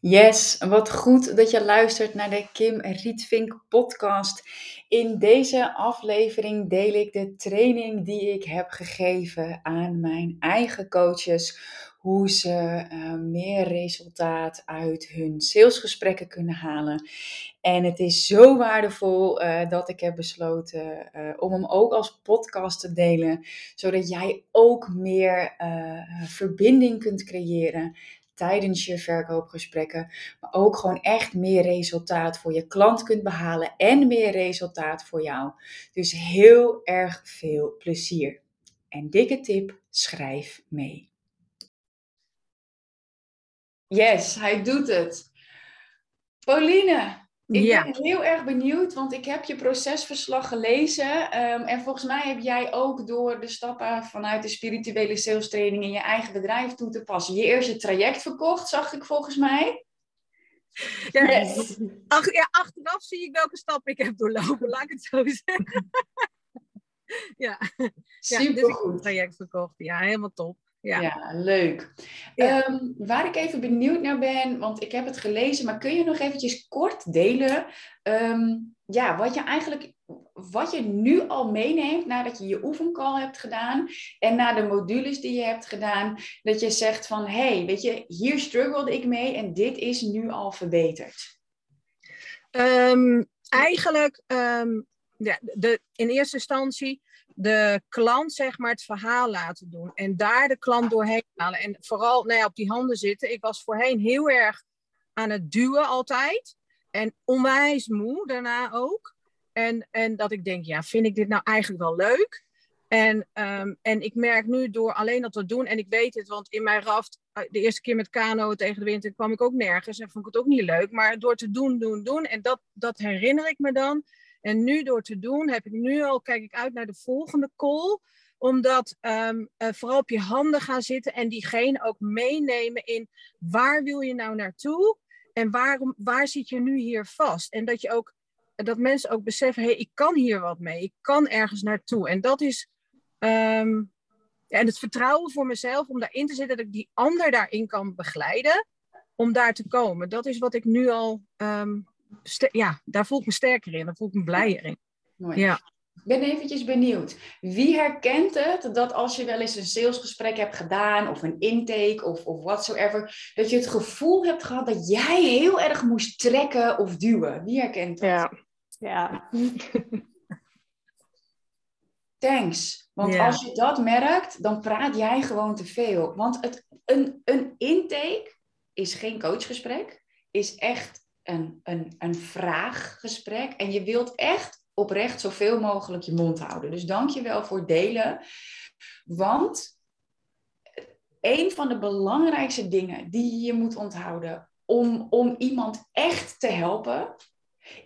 Yes, wat goed dat je luistert naar de Kim Rietvink podcast. In deze aflevering deel ik de training die ik heb gegeven aan mijn eigen coaches. Hoe ze uh, meer resultaat uit hun salesgesprekken kunnen halen. En het is zo waardevol uh, dat ik heb besloten uh, om hem ook als podcast te delen. Zodat jij ook meer verbinding kunt creëren tijdens je verkoopgesprekken. Maar ook gewoon echt meer resultaat voor je klant kunt behalen en meer resultaat voor jou. Dus heel erg veel plezier. En dikke tip, schrijf mee. Yes, hij doet het. Pauline, ik ja. ben heel erg benieuwd, want ik heb je procesverslag gelezen. Um, en volgens mij heb jij ook door de stappen vanuit de spirituele sales training in je eigen bedrijf toe te passen. Je eerste traject verkocht, zag ik volgens mij. Ja, yes. ach, ja, achteraf zie ik welke stap ik heb doorlopen, laat ik het zo zeggen. ja, super ja, dus ik heb een traject verkocht. Ja, helemaal top. Ja, ja leuk. Ehm, waar ik even benieuwd naar ben, want ik heb het gelezen, maar kun je nog eventjes kort delen ehm, ja, wat je eigenlijk, wat je nu al meeneemt nadat je je oefencall hebt gedaan en na de modules die je hebt gedaan, dat je zegt van, hé, hey, weet je, hier struggelde ik mee en dit is nu al verbeterd? Um, eigenlijk, ja, de, in eerste instantie de klant zeg maar het verhaal laten doen. En daar de klant doorheen halen. En vooral nou op die handen zitten. Ik was voorheen heel erg aan het duwen altijd. En onwijs moe daarna ook. En, en dat ik denk, ja, vind ik dit nou eigenlijk wel leuk? En, ehm, en ik merk nu door alleen dat te doen, en ik weet het, want in mijn raft, eh, de eerste keer met kano tegen de winter, kwam ik ook nergens en vond ik het ook niet leuk. Maar door te doen, doen, doen, en dat, dat herinner ik me dan. En nu door te doen, heb ik nu al, kijk ik uit naar de volgende call. Omdat um, uh, vooral op je handen gaan zitten en diegene ook meenemen in waar wil je nou naartoe? En waarom, waar zit je nu hier vast? En dat je ook, dat mensen ook beseffen, hé, hey, ik kan hier wat mee. Ik kan ergens naartoe. En dat is, ja, en het vertrouwen voor mezelf om daarin te zitten, dat ik die ander daarin kan begeleiden om daar te komen. Dat is wat ik nu al um, ja, daar voel ik me sterker in. Daar voel ik me blijer in. Mooi. Ja. Ik ben eventjes benieuwd. Wie herkent het dat als je wel eens een salesgesprek hebt gedaan of een intake of, of whatsoever, dat je het gevoel hebt gehad dat jij heel erg moest trekken of duwen? Wie herkent dat? Ja. ja. Thanks. Want als je dat merkt, dan praat jij gewoon te veel. Want het, een, een intake is geen coachgesprek, is echt een, een, een vraaggesprek. En je wilt echt oprecht zoveel mogelijk je mond houden. Dus dank je wel voor delen. Want een van de belangrijkste dingen die je moet onthouden om, om iemand echt te helpen,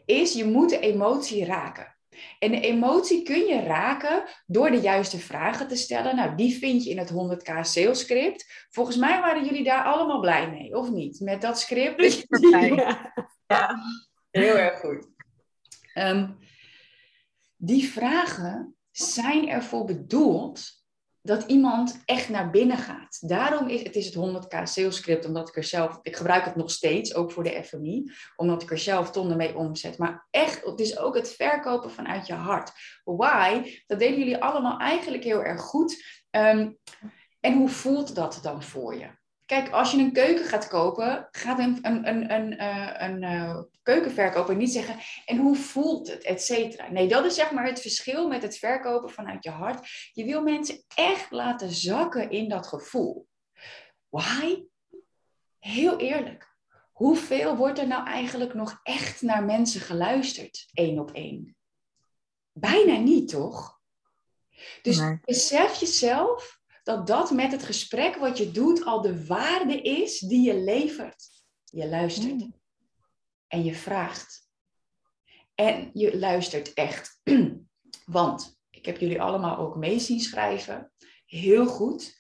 is je moet de emotie raken. En de emotie kun je raken door de juiste vragen te stellen. Nou, die vind je in het 100k sales script. Volgens mij waren jullie daar allemaal blij mee, of niet? Met dat script. Ja, ja. heel erg goed. Um, die vragen zijn ervoor bedoeld dat iemand echt naar binnen gaat. Daarom is het, is het 100k sales script, omdat ik er zelf, ik gebruik het nog steeds, ook voor de FMI, omdat ik er zelf tonnen mee omzet. Maar echt, het is ook het verkopen vanuit je hart. Why? Dat deden jullie allemaal eigenlijk heel erg goed. Um, en hoe voelt dat dan voor je? Kijk, als je een keuken gaat kopen, gaat een, een, een, een, uh, een uh, keukenverkoper niet zeggen, en hoe voelt het, et cetera. Nee, dat is zeg maar het verschil met het verkopen vanuit je hart. Je wil mensen echt laten zakken in dat gevoel. Why? Heel eerlijk. Hoeveel wordt er nou eigenlijk nog echt naar mensen geluisterd, één op één? Bijna niet, toch? Dus nee. besef jezelf dat dat met het gesprek wat je doet al de waarde is die je levert. Je luistert mm. en je vraagt. En je luistert echt. Want ik heb jullie allemaal ook mee zien schrijven. Heel goed.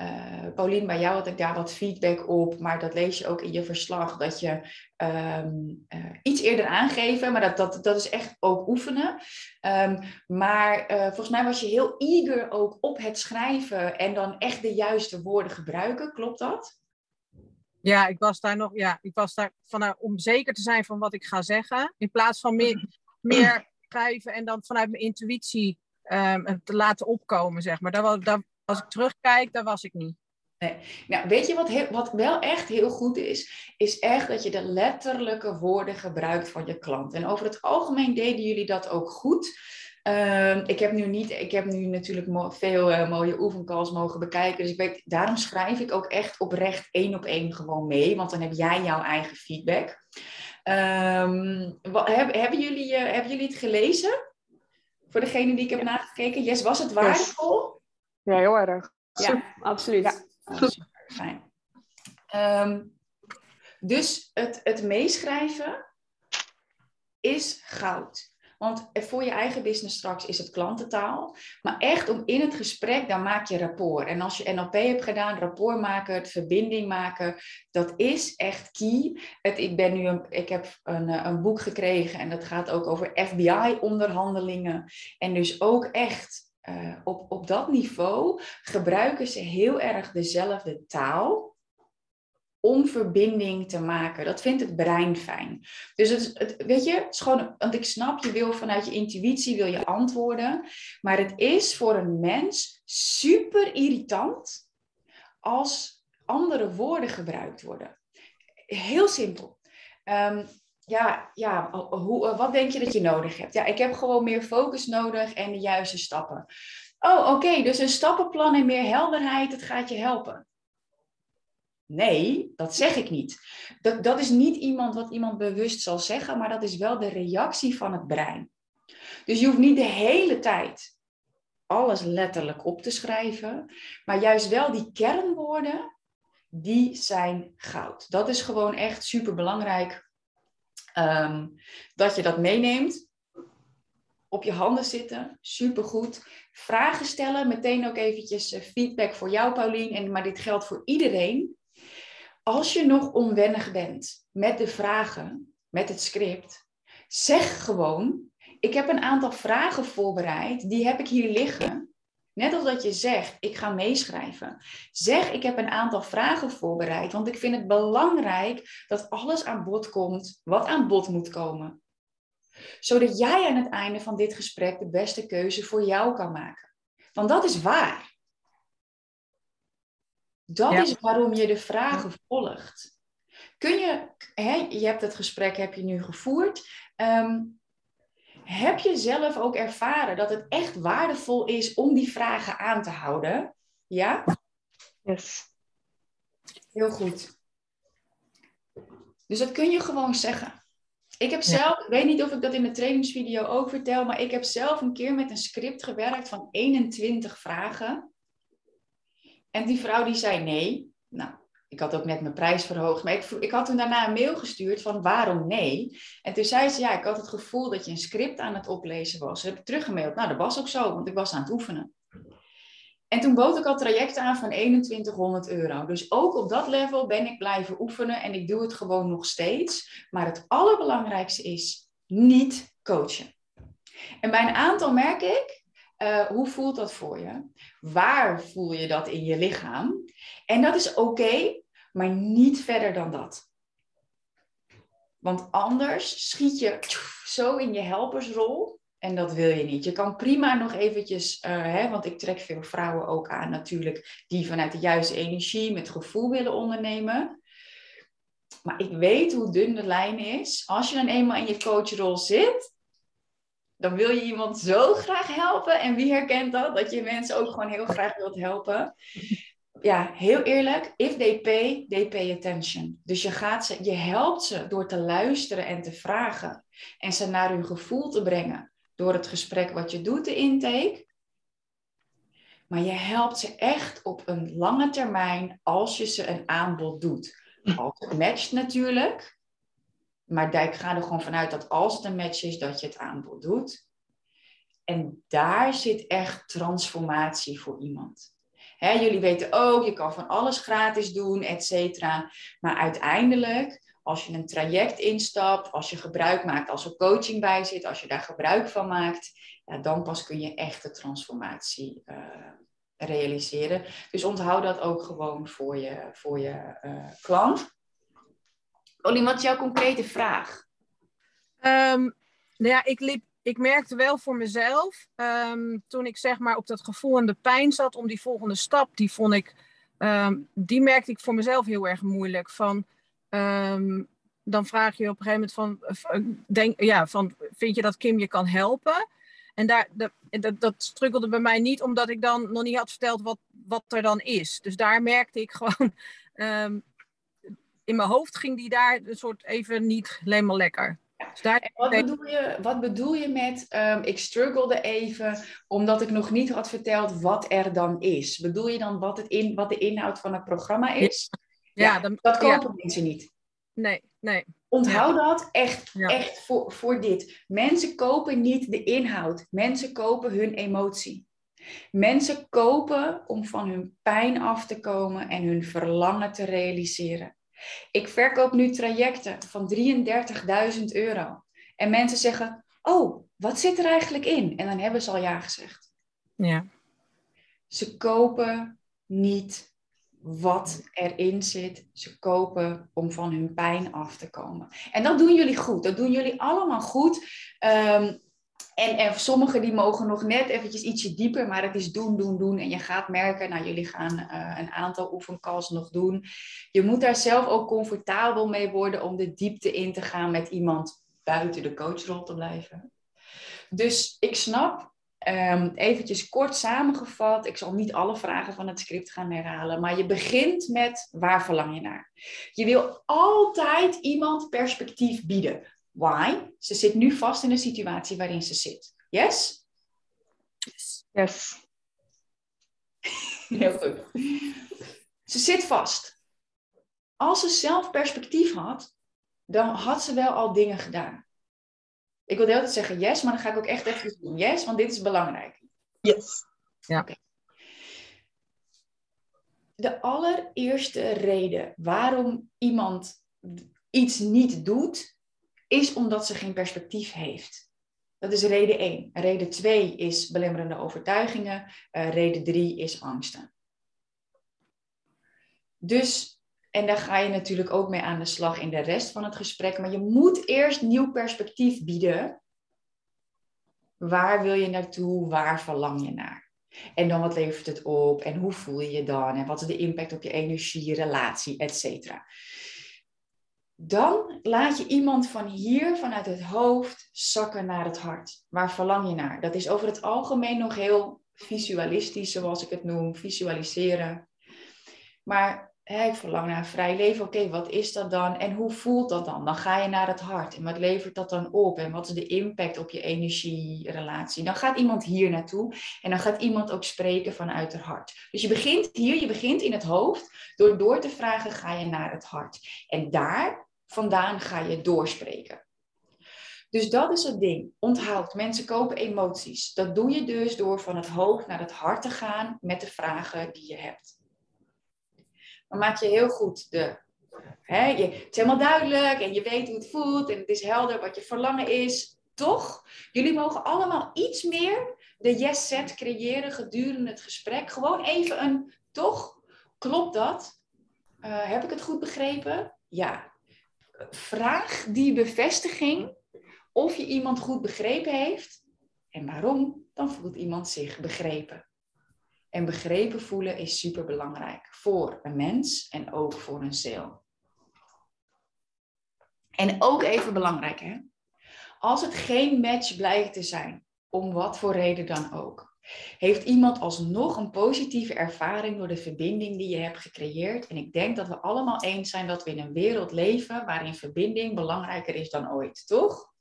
Uh, Paulien, bij jou had ik daar wat feedback op, maar dat lees je ook in je verslag, dat je um, uh, iets eerder aangeven, maar dat, dat, dat is echt ook oefenen. Um, maar uh, volgens mij was je heel eager ook op het schrijven en dan echt de juiste woorden gebruiken, klopt dat? Ja, ik was daar nog, ja, ik was daar vanuit om zeker te zijn van wat ik ga zeggen. In plaats van meer, meer schrijven en dan vanuit mijn intuïtie um, te laten opkomen, zeg maar. Als ik terugkijk, daar was ik niet. Nee. Nou, weet je wat, wat wel echt heel goed is? Is echt dat je de letterlijke woorden gebruikt van je klant. En over het algemeen deden jullie dat ook goed. Ehm, ik, heb nu niet, ik heb nu natuurlijk veel uh, mooie oefencalls mogen bekijken. Dus ik weet, daarom schrijf ik ook echt oprecht één op één gewoon mee. Want dan heb jij jouw eigen feedback. Um, wat, hebben, jullie, uh, hebben jullie het gelezen? Voor degene die ik heb nagekeken. Yes, was het waardevol? Ja, heel erg. Ja, absoluut. Ja. Oh, fijn. Ehm, dus het, het meeschrijven is goud. Want voor je eigen business straks is het klantentaal. Maar echt om in het gesprek, dan maak je rapport. En als je NLP hebt gedaan, rapport maken, het verbinding maken, dat is echt key. Het, ik, ben nu een, ik heb een, eh, een boek gekregen en dat gaat ook over FBI-onderhandelingen. En dus ook echt uh, op, op dat niveau gebruiken ze heel erg dezelfde taal om verbinding te maken. Dat vindt het brein fijn. Dus het, het, weet je, het is gewoon, want ik snap, je wil vanuit je intuïtie wil je antwoorden, maar het is voor een mens super irritant als andere woorden gebruikt worden. Heel simpel. Um, ja, ja hoe, wat denk je dat je nodig hebt? Ja, ik heb gewoon meer focus nodig en de juiste stappen. Oh, oké, dus een stappenplan en meer helderheid, het gaat je helpen. Nee, dat zeg ik niet. Dat, dat is niet iemand wat iemand bewust zal zeggen, maar dat is wel de reactie van het brein. Dus je hoeft niet de hele tijd alles letterlijk op te schrijven, maar juist wel die kernwoorden, die zijn goud. Dat is gewoon echt super belangrijk ehm, dat je dat meeneemt. Op je handen zitten, supergoed. Vragen stellen, meteen ook eventjes eh, feedback voor jou, Paulien. En, maar dit geldt voor iedereen als je nog onwennig bent met de vragen, met het script, zeg gewoon: Ik heb een aantal vragen voorbereid, die heb ik hier liggen. Net als dat je zegt: Ik ga meeschrijven. Zeg: Ik heb een aantal vragen voorbereid, want ik vind het belangrijk dat alles aan bod komt wat aan bod moet komen. Zodat jij aan het einde van dit gesprek de beste keuze voor jou kan maken. Want dat is waar. Dat is waarom je de vragen volgt. Kun je, hè, je hebt het gesprek heb je nu gevoerd. Ehm, heb je zelf ook ervaren dat het echt waardevol is om die vragen aan te houden? Ja? Yes. Heel goed. Dus dat kun je gewoon zeggen. Ik heb zelf, ik weet niet of ik dat in de trainingsvideo ook vertel, maar ik heb zelf een keer met een script gewerkt van 21 vragen. En die vrouw die zei nee. Nou, ik had ook net mijn prijs verhoogd. Maar ik, ik had toen daarna een mail gestuurd van waarom nee? En toen zei ze, ja, ik had het gevoel dat je een script aan het oplezen was. Heb ik teruggemaild. Nou, dat was ook zo, want ik was aan het oefenen. En toen bood ik al trajecten aan van 2100 euro. Dus ook op dat level ben ik blijven oefenen en ik doe het gewoon nog steeds. Maar het allerbelangrijkste is niet coachen. En bij een aantal merk ik uh, hoe voelt dat voor je? Waar voel je dat in je lichaam? En dat is oké, maar niet verder dan dat. Want anders schiet je zo in je helpersrol. En dat wil je niet. Je kan prima nog eventjes, uh, hè, want ik trek veel vrouwen ook aan natuurlijk, die vanuit de juiste energie, met gevoel willen ondernemen. Maar ik weet hoe dun de lijn is. Als je dan eenmaal in je coachrol zit, dan wil je iemand zo graag helpen. En wie herkent dat? Dat je mensen ook gewoon heel graag wilt helpen. Ja, heel eerlijk, if they pay, they pay attention. Dus je, gaat ze, je helpt ze door te luisteren en te vragen. En ze naar hun gevoel te brengen. Door het gesprek wat je doet, de intake. Maar je helpt ze echt op een lange termijn als je ze een aanbod doet. Als het matcht natuurlijk. Maar ik ga er gewoon vanuit dat als het een match is, dat je het aanbod doet. En daar zit echt transformatie voor iemand. Jullie weten ook, je kan van alles gratis doen, et cetera. Maar uiteindelijk, als je een traject instapt, als je gebruik maakt, als er coaching bij zit, als je daar gebruik van maakt, ja, dan pas kun je echt de transformatie uh, realiseren. Dus onthoud dat ook gewoon voor je, voor je uh, klant. Olien, wat is jouw concrete vraag? Um, nou ja, ik, liep, ik merkte wel voor mezelf, ehm, toen ik zeg maar op dat gevoel en de pijn zat om die volgende stap, die vond ik, ehm, die merkte ik voor mezelf heel erg moeilijk. Van, dan vraag je op een gegeven moment van, eh, denk, ja, van, vind je dat Kim je kan helpen? En daar, dat, dat, struggelde bij mij niet, omdat ik dan nog niet had verteld wat, wat er dan is. Dus daar merkte ik gewoon, in mijn hoofd ging die daar een soort even niet helemaal lekker. Dus daar... wat, bedoel je, wat bedoel je met, um, ik struggelde even omdat ik nog niet had verteld wat er dan is? Bedoel je dan wat, het in, wat de inhoud van het programma is? Ja, ja dan, dat kopen mensen niet. Nee, nee. Onthoud dat echt, echt voor, voor dit. Mensen kopen niet de inhoud. Mensen kopen hun emotie. Mensen kopen om van hun pijn af te komen en hun verlangen te realiseren. Ik verkoop nu trajecten van 33.000 euro. En mensen zeggen, oh, wat zit er eigenlijk in? En dan hebben ze al ja gezegd. Ja. Ze kopen niet wat erin zit. Ze kopen om van hun pijn af te komen. En dat doen jullie goed. Dat doen jullie allemaal goed. Um, en, en sommigen die mogen nog net eventjes ietsje dieper, maar het is doen, doen, doen. En je gaat merken, nou jullie gaan uh, een aantal oefencalls nog doen. Je moet daar zelf ook comfortabel mee worden om de diepte in te gaan met iemand buiten de coachrol te blijven. Dus ik snap, um, eventjes kort samengevat, ik zal niet alle vragen van het script gaan herhalen, maar je begint met waar verlang je naar? Je wil altijd iemand perspectief bieden. Why? Ze zit nu vast in de situatie waarin ze zit. Yes? Yes. Heel goed. Ze zit vast. Als ze zelf perspectief had, dan had ze wel al dingen gedaan. Ik wil de hele tijd zeggen yes, maar dan ga ik ook echt even doen. Yes, want dit is belangrijk. Yes. Ja. De allereerste reden waarom iemand iets niet doet, is omdat ze geen perspectief heeft. Dat is reden 1. Reden 2 is belemmerende overtuigingen. Uh, reden 3 is angsten. Dus, en daar ga je natuurlijk ook mee aan de slag in de rest van het gesprek, maar je moet eerst nieuw perspectief bieden. Waar wil je naartoe? Waar verlang je naar? En dan wat levert het op? En hoe voel je je dan? En wat is de impact op je energie, relatie, et cetera? Dan laat je iemand van hier, vanuit het hoofd, zakken naar het hart. Waar verlang je naar? Dat is over het algemeen nog heel visualistisch, zoals ik het noem, visualiseren. Maar ik verlang naar een vrij leven. Oké, wat is dat dan? En hoe voelt dat dan? Dan ga je naar het hart. En wat levert dat dan op? En wat is de impact op je energierelatie? Dan gaat iemand hier naartoe. En dan gaat iemand ook spreken vanuit het hart. Dus je begint hier, je begint in het hoofd. Door door te vragen ga je naar het hart. En daar vandaan ga je doorspreken. Dus dat is het ding. Onthoud, mensen kopen emoties. Dat doe je dus door van het hoofd naar het hart te gaan met de vragen die je hebt. Dan maak je heel goed de. Hè, je, het is helemaal duidelijk en je weet hoe het voelt en het is helder wat je verlangen is. Toch? Jullie mogen allemaal iets meer de yes-set creëren gedurende het gesprek. Gewoon even een toch? Klopt dat? Uh, heb ik het goed begrepen? Ja, vraag die bevestiging of je iemand goed begrepen heeft. En waarom? Dan voelt iemand zich begrepen. En begrepen voelen is super belangrijk voor een mens en ook voor een ziel. En ook even belangrijk, hè? Als het geen match blijkt te zijn, om wat voor reden dan ook, heeft iemand alsnog een positieve ervaring door de verbinding die je hebt gecreëerd? En ik denk dat we allemaal eens zijn dat we in een wereld leven waarin verbinding belangrijker is dan ooit, toch?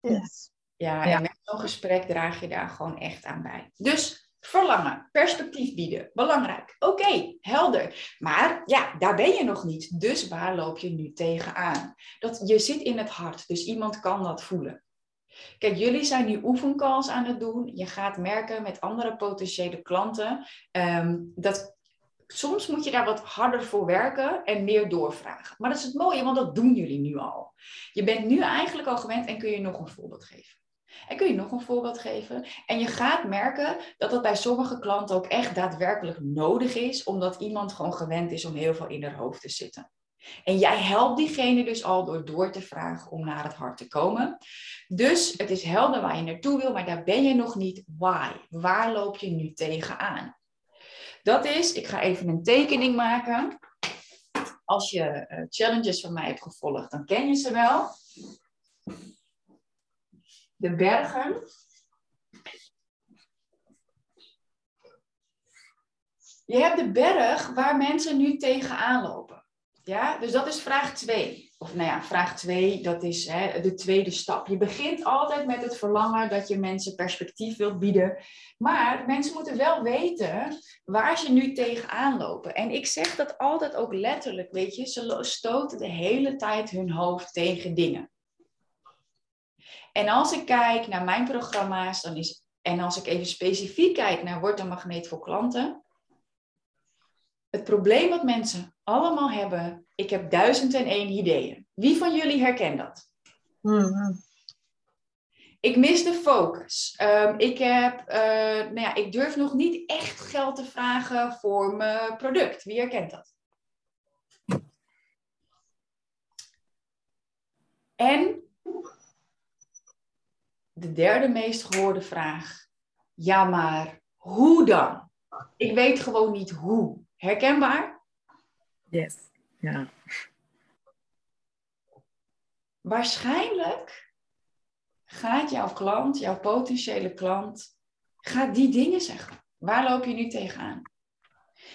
Yes. Ja, en met zo'n gesprek draag je daar gewoon echt aan bij. Dus verlangen, perspectief bieden, belangrijk. Oké, helder. Maar ja, daar ben je nog niet. Dus waar loop je nu tegenaan? Dat, je zit in het hart, dus iemand kan dat voelen. Kijk, jullie zijn nu oefencalls aan het doen. Je gaat merken met andere potentiële klanten ehm, dat soms moet je daar wat harder voor werken en meer doorvragen. Maar dat is het mooie, want dat doen jullie nu al. Je bent nu eigenlijk al gewend en kun je nog een voorbeeld geven. En kun je nog een voorbeeld geven? En je gaat merken dat dat bij sommige klanten ook echt daadwerkelijk nodig is, omdat iemand gewoon gewend is om heel veel in haar hoofd te zitten. En jij helpt diegene dus al door door te vragen om naar het hart te komen. Dus het is helder waar je naartoe wil, maar daar ben je nog niet. Why? Waar loop je nu tegenaan? Dat is, ik ga even een tekening maken. Als je eh, challenges van mij hebt gevolgd, dan ken je ze wel. De bergen. Je hebt de berg waar mensen nu tegenaan lopen. Ja, dus dat is vraag 2. Of nou ja, vraag 2, dat is hè, de tweede stap. Je begint altijd met het verlangen dat je mensen perspectief wilt bieden. Maar mensen moeten wel weten waar ze nu tegenaan lopen. En ik zeg dat altijd ook letterlijk, weet je. Ze stoten de hele tijd hun hoofd tegen dingen. En als ik kijk naar mijn programma's, dan is, en als ik even specifiek kijk naar Word een Magneet voor Klanten, het probleem wat mensen allemaal hebben, ik heb duizend en één ideeën. Wie van jullie herkent dat? Mm-hmm. Ik mis de focus. Ehm, ik, heb, uh, nou ja, ik durf nog niet echt geld te vragen voor mijn product. Wie herkent dat? En de derde meest gehoorde vraag. Ja, maar hoe dan? Ik weet gewoon niet hoe. Herkenbaar? Yes, ja. Waarschijnlijk gaat jouw klant, jouw potentiële klant, gaat die dingen zeggen. Waar loop je nu tegenaan?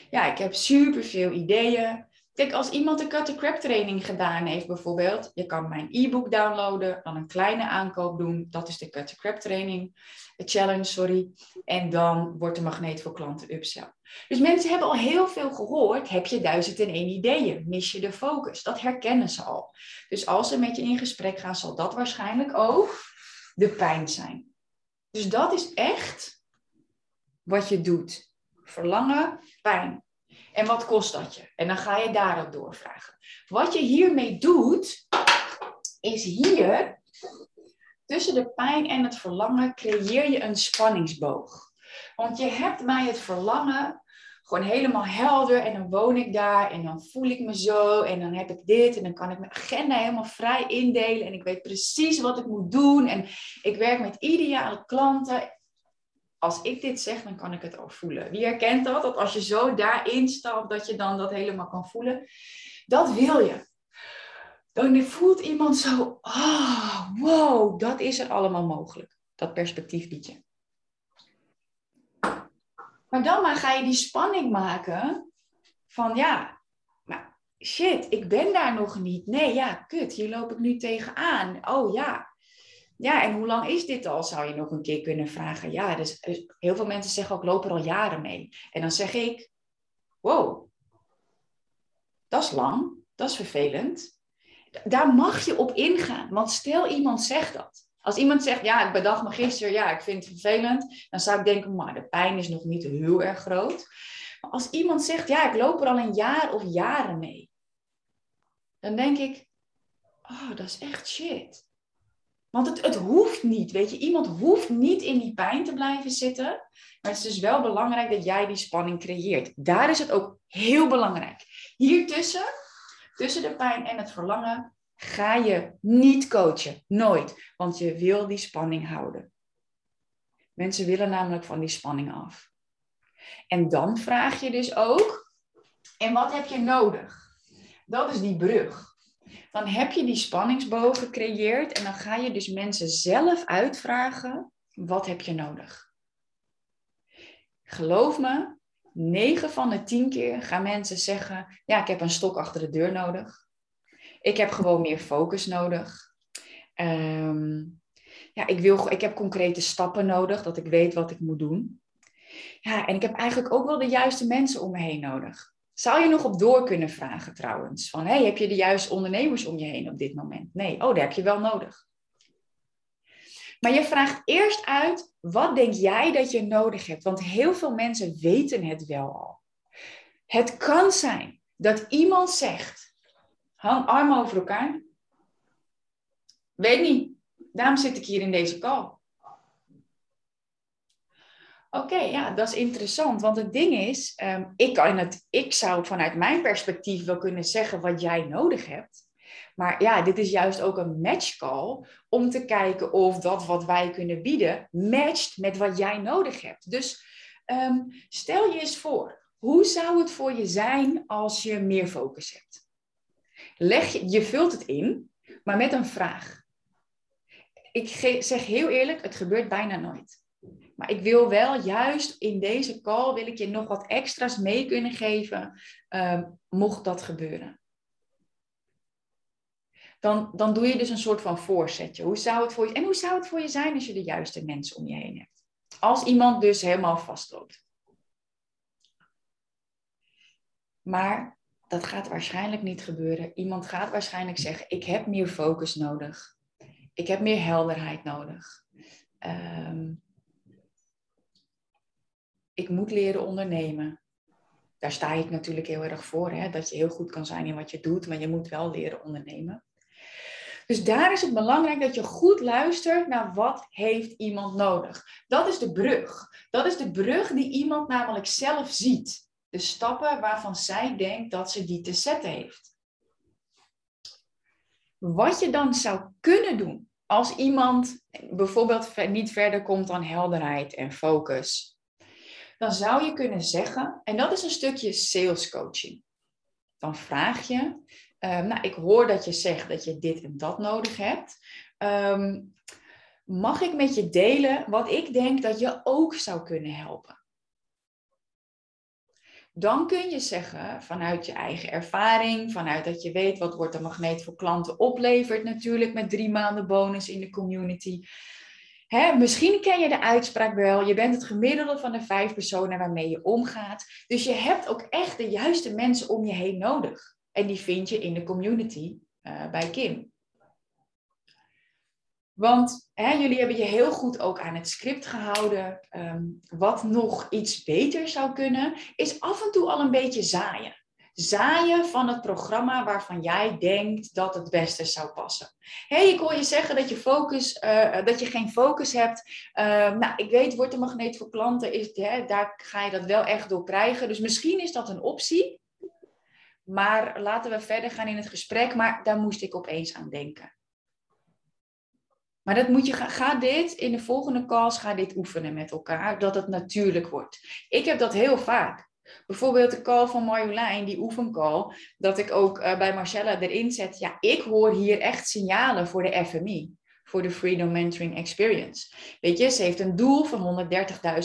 Ja, ik heb superveel ideeën. Kijk, als iemand de Cut Crap training gedaan heeft bijvoorbeeld, je kan mijn e-book downloaden, dan een kleine aankoop doen, dat is de Cut Crap training, challenge, sorry. En dan wordt de magneet voor klanten upsell. Dus mensen hebben al heel veel gehoord, heb je duizend en één ideeën, mis je de focus, dat herkennen ze al. Dus als ze met je in gesprek gaan, zal dat waarschijnlijk ook de pijn zijn. Dus dat is echt wat je doet. Verlangen, pijn. En wat kost dat je? En dan ga je daarop doorvragen. Wat je hiermee doet, is hier, tussen de pijn en het verlangen, creëer je een spanningsboog. Want je hebt bij het verlangen gewoon helemaal helder en dan woon ik daar en dan voel ik me zo en dan heb ik dit en dan kan ik mijn agenda helemaal vrij indelen en ik weet precies wat ik moet doen en ik werk met ideale klanten als ik dit zeg, dan kan ik het ook voelen. Wie herkent dat? Dat als je zo daarin stapt, dat je dan dat helemaal kan voelen. Dat wil je. Dan voelt iemand zo, oh, wow, dat is er allemaal mogelijk. Dat perspectief biedt je. Maar dan maar ga je die spanning maken van ja, maar shit, ik ben daar nog niet. Nee, ja, kut, hier loop ik nu tegenaan. Oh ja, ja, en hoe lang is dit al? Zou je nog een keer kunnen vragen. Ja, dus, dus heel veel mensen zeggen ook, loop er al jaren mee. En dan zeg ik, wow, dat is lang, dat is vervelend. Daar mag je op ingaan, want stel iemand zegt dat. Als iemand zegt, ja, ik bedacht me gisteren, ja, ik vind het vervelend, dan zou ik denken, maar de pijn is nog niet heel erg groot. Maar als iemand zegt, ja, ik loop er al een jaar of jaren mee, dan denk ik, oh, dat is echt shit. Want het, het hoeft niet, weet je. Iemand hoeft niet in die pijn te blijven zitten. Maar het is dus wel belangrijk dat jij die spanning creëert. Daar is het ook heel belangrijk. Hiertussen, tussen de pijn en het verlangen, ga je niet coachen. Nooit. Want je wil die spanning houden. Mensen willen namelijk van die spanning af. En dan vraag je dus ook, en wat heb je nodig? Dat is die brug dan heb je die spanningsboog gecreëerd en dan ga je dus mensen zelf uitvragen, wat heb je nodig? Geloof me, 9 van de 10 keer gaan mensen zeggen, ja, ik heb een stok achter de deur nodig. Ik heb gewoon meer focus nodig. Ehm, ja, ik, wil, ik heb concrete stappen nodig, dat ik weet wat ik moet doen. Ja, en ik heb eigenlijk ook wel de juiste mensen om me heen nodig. Zou je nog op door kunnen vragen trouwens? Van, hey, heb je de juiste ondernemers om je heen op dit moment? Nee, oh, daar heb je wel nodig. Maar je vraagt eerst uit, wat denk jij dat je nodig hebt? Want heel veel mensen weten het wel al. Het kan zijn dat iemand zegt, hang armen over elkaar. Weet niet, daarom zit ik hier in deze call. Oké, ja, dat is interessant. Want het ding is, ehm, ik, kan het, ik zou vanuit mijn perspectief wel kunnen zeggen wat jij nodig hebt. Maar ja, dit is juist ook een matchcall om te kijken of dat wat wij kunnen bieden matcht met wat jij nodig hebt. Dus ehm, stel je eens voor, hoe zou het voor je zijn als je meer focus hebt? Leg je, je vult het in, maar met een vraag. Ik zeg heel eerlijk, het gebeurt bijna nooit. Maar ik wil wel juist in deze call wil ik je nog wat extra's mee kunnen geven, um, mocht dat gebeuren. Dan, dan doe je dus een soort van voorzetje. Hoe zou het voor je, en hoe zou het voor je zijn als je de juiste mensen om je heen hebt? Als iemand dus helemaal vastloopt. Maar dat gaat waarschijnlijk niet gebeuren. Iemand gaat waarschijnlijk zeggen: Ik heb meer focus nodig. Ik heb meer helderheid nodig. Um, ik moet leren ondernemen. Daar sta ik natuurlijk heel erg voor, hè? dat je heel goed kan zijn in wat je doet, maar je moet wel leren ondernemen. Dus daar is het belangrijk dat je goed luistert naar wat heeft iemand nodig. Dat is de brug. Dat is de brug die iemand namelijk zelf ziet. De stappen waarvan zij denkt dat ze die te zetten heeft. Wat je dan zou kunnen doen als iemand bijvoorbeeld niet verder komt dan helderheid en focus, dan zou je kunnen zeggen, en dat is een stukje sales coaching. Dan vraag je, ehm, nou, ik hoor dat je zegt dat je dit en dat nodig hebt. Ehm, mag ik met je delen wat ik denk dat je ook zou kunnen helpen? Dan kun je zeggen, vanuit je eigen ervaring, vanuit dat je weet wat wordt de magneet voor klanten oplevert natuurlijk met drie maanden bonus in de community. Misschien ken je de uitspraak wel. Je bent het gemiddelde van de vijf personen waarmee je omgaat. Dus je hebt ook echt de juiste mensen om je heen nodig. En die vind je in de community uh, bij Kim. Want jullie hebben je heel goed ook aan het script gehouden. Um, wat nog iets beter zou kunnen, is af en toe al een beetje zaaien zaaien van het programma waarvan jij denkt dat het beste zou passen. hey, ik hoor je zeggen dat je, focus, uh, dat je geen focus hebt. Uh, nou, ik weet, wordt de magneet voor klanten, is, hè, daar ga je dat wel echt door krijgen. Dus misschien is dat een optie. Maar laten we verder gaan in het gesprek. Maar daar moest ik opeens aan denken. Maar dat moet je, ga dit in de volgende calls, ga dit oefenen met elkaar, dat het natuurlijk wordt. Ik heb dat heel vaak. Bijvoorbeeld de call van Marjolein, die oefencall, dat ik ook uh, bij Marcella erin zet. Ja, ik hoor hier echt signalen voor de FMI, voor de Freedom Mentoring Experience. Weet je, ze heeft een doel van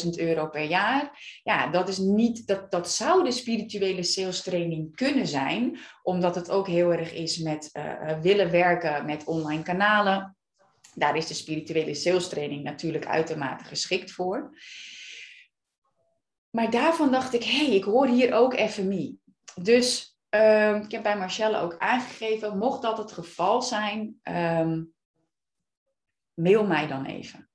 130.000 euro per jaar. Ja, dat is niet, dat, dat zou de spirituele sales training kunnen zijn, omdat het ook heel erg is met uh, willen werken met online kanalen. Daar is de spirituele sales training natuurlijk uitermate geschikt voor. Maar daarvan dacht ik, hé, hey, ik hoor hier ook FMI. Dus uh, ik heb bij Marcelle ook aangegeven, mocht dat het geval zijn, um, mail mij dan even.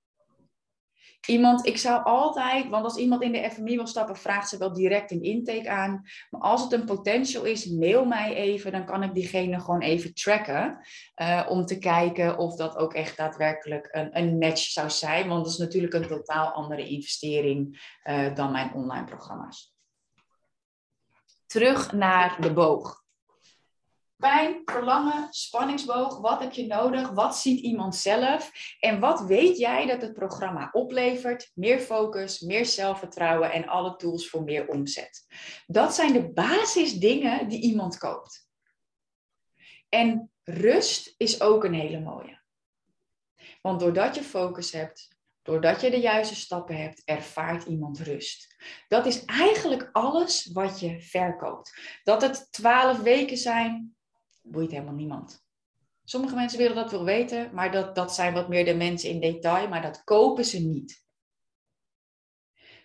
Iemand, ik zou altijd, want als iemand in de FMI wil stappen, vraagt ze wel direct een intake aan. Maar als het een potential is, mail mij even, dan kan ik diegene gewoon even tracken. Uh, om te kijken of dat ook echt daadwerkelijk een, een match zou zijn. Want dat is natuurlijk een totaal andere investering uh, dan mijn online programma's. Terug naar de boog. Pijn, verlangen, spanningsboog, wat heb je nodig? Wat ziet iemand zelf? En wat weet jij dat het programma oplevert? Meer focus, meer zelfvertrouwen en alle tools voor meer omzet. Dat zijn de basisdingen die iemand koopt. En rust is ook een hele mooie. Want doordat je focus hebt, doordat je de juiste stappen hebt, ervaart iemand rust. Dat is eigenlijk alles wat je verkoopt. Dat het twaalf weken zijn, boeit helemaal niemand. Sommige mensen willen dat wel weten, maar dat, dat zijn wat meer de mensen in detail, maar dat kopen ze niet.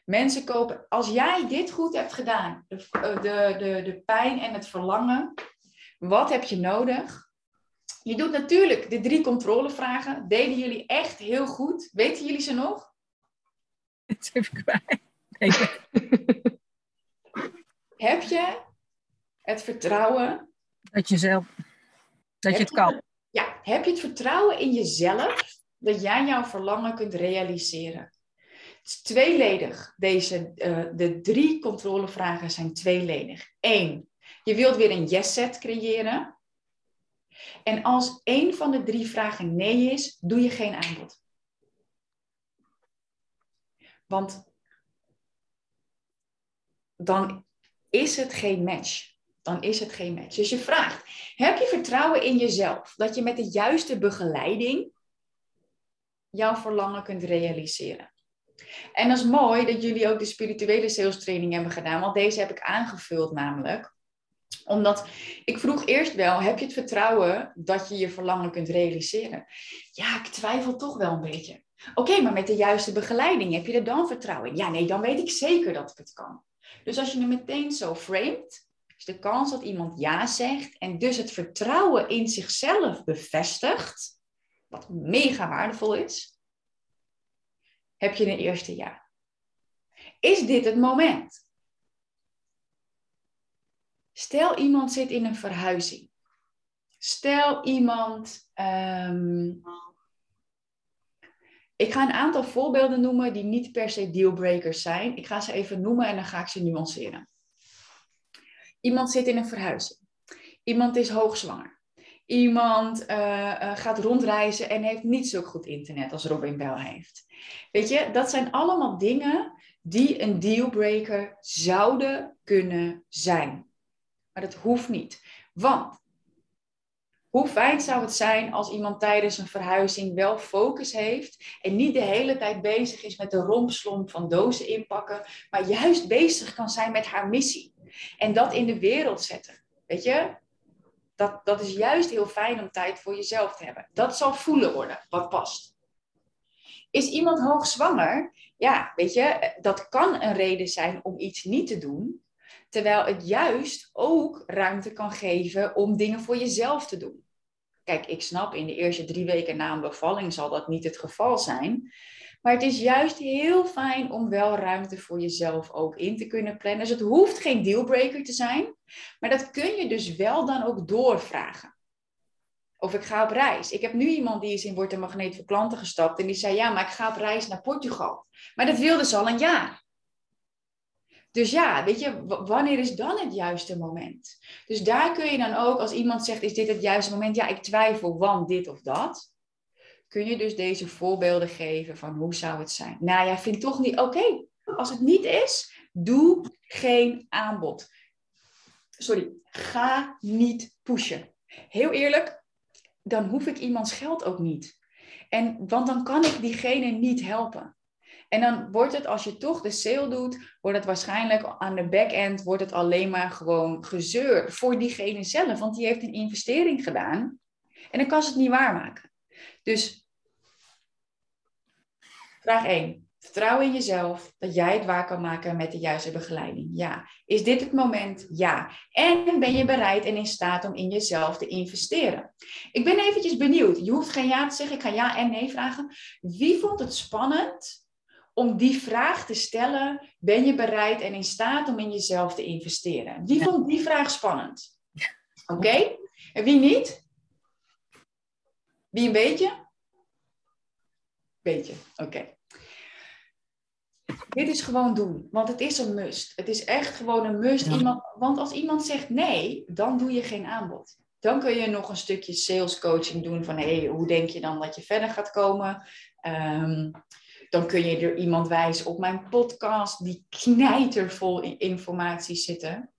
Mensen kopen, als jij dit goed hebt gedaan, de, de, de, de pijn en het verlangen, wat heb je nodig? Je doet natuurlijk de drie controlevragen. Deden jullie echt heel goed? Weten jullie ze nog? Het is even kwijt. heb je het vertrouwen dat je zelf, dat je het kan. Ja, heb je het vertrouwen in jezelf dat jij jouw verlangen kunt realiseren? Het is tweeledig. Deze, uh, de drie controlevragen zijn tweeledig. Eén, je wilt weer een yes-set creëren. En als één van de drie vragen nee is, doe je geen aanbod. Want dan is het geen match. Dan is het geen match. Dus je vraagt, heb je vertrouwen in jezelf dat je met de juiste begeleiding jouw verlangen kunt realiseren? En dat is mooi dat jullie ook de spirituele sales training hebben gedaan, want deze heb ik aangevuld namelijk omdat ik vroeg eerst wel, heb je het vertrouwen dat je je verlangen kunt realiseren? Ja, ik twijfel toch wel een beetje. Oké, maar met de juiste begeleiding heb je er dan vertrouwen in? Ja, nee, dan weet ik zeker dat ik het kan. Dus als je het meteen zo framet, is de kans dat iemand ja zegt en dus het vertrouwen in zichzelf bevestigt, wat mega waardevol is, heb je een eerste ja. Is dit het moment? Stel iemand zit in een verhuizing. Stel iemand. Ehm, ik ga een aantal voorbeelden noemen die niet per se dealbreakers zijn. Ik ga ze even noemen en dan ga ik ze nuanceren. Iemand zit in een verhuizing. Iemand is hoogzwanger. Iemand uh, uh, gaat rondreizen en heeft niet zo goed internet als Robin Bell heeft. Weet je, dat zijn allemaal dingen die een dealbreaker zouden kunnen zijn. Maar dat hoeft niet. Want hoe fijn zou het zijn als iemand tijdens een verhuizing wel focus heeft en niet de hele tijd bezig is met de rompslomp van dozen inpakken, maar juist bezig kan zijn met haar missie en dat in de wereld zetten. Weet je? Dat, dat is juist heel fijn om tijd voor jezelf te hebben. Dat zal voelen worden, wat past. Is iemand hoogzwanger? Ja, weet je, dat kan een reden zijn om iets niet te doen. Terwijl het juist ook ruimte kan geven om dingen voor jezelf te doen. Kijk, ik snap, in de eerste drie weken na een bevalling zal dat niet het geval zijn. Maar het is juist heel fijn om wel ruimte voor jezelf ook in te kunnen plannen. Dus het hoeft geen dealbreaker te zijn. Maar dat kun je dus wel dan ook doorvragen. Of ik ga op reis. Ik heb nu iemand die is in Word Magneet voor klanten gestapt. En die zei, ja, maar ik ga op reis naar Portugal. Maar dat wilde ze al een jaar. Dus ja, weet je, wanneer is dan het juiste moment? Dus daar kun je dan ook, als iemand zegt, is dit het juiste moment? Ja, ik twijfel, want dit of dat. Kun je dus deze voorbeelden geven van hoe zou het zijn? Nou ja, vind toch niet, oké, als het niet is, doe geen aanbod. Sorry, ga niet pushen. Heel eerlijk, dan hoef ik iemands geld ook niet. En, want dan kan ik diegene niet helpen. En dan wordt het, als je toch de sale doet, wordt het waarschijnlijk aan de back-end wordt het alleen maar gewoon gezeur voor diegene zelf. Want die heeft een investering gedaan en dan kan ze het niet waarmaken. Dus vraag 1. Vertrouw in jezelf dat jij het waar kan maken met de juiste begeleiding. Ja. Is dit het moment? Ja. En ben je bereid en in staat om in jezelf te investeren? Ik ben eventjes benieuwd. Je hoeft geen ja te zeggen. Ik ga ja en nee vragen. Wie vond het spannend om die vraag te stellen: ben je bereid en in staat om in jezelf te investeren? Wie vond die vraag spannend? Oké? En wie niet? Wie een beetje? Beetje, oké. Dit is gewoon doen, want het is een must. Het is echt gewoon een must. Iemand, want als iemand zegt nee, dan doe je geen aanbod. Dan kun je nog een stukje sales coaching doen van hey, hoe denk je dan dat je verder gaat komen? Um, dan kun je er iemand wijzen op mijn podcast die knijtervol in informatie zitten.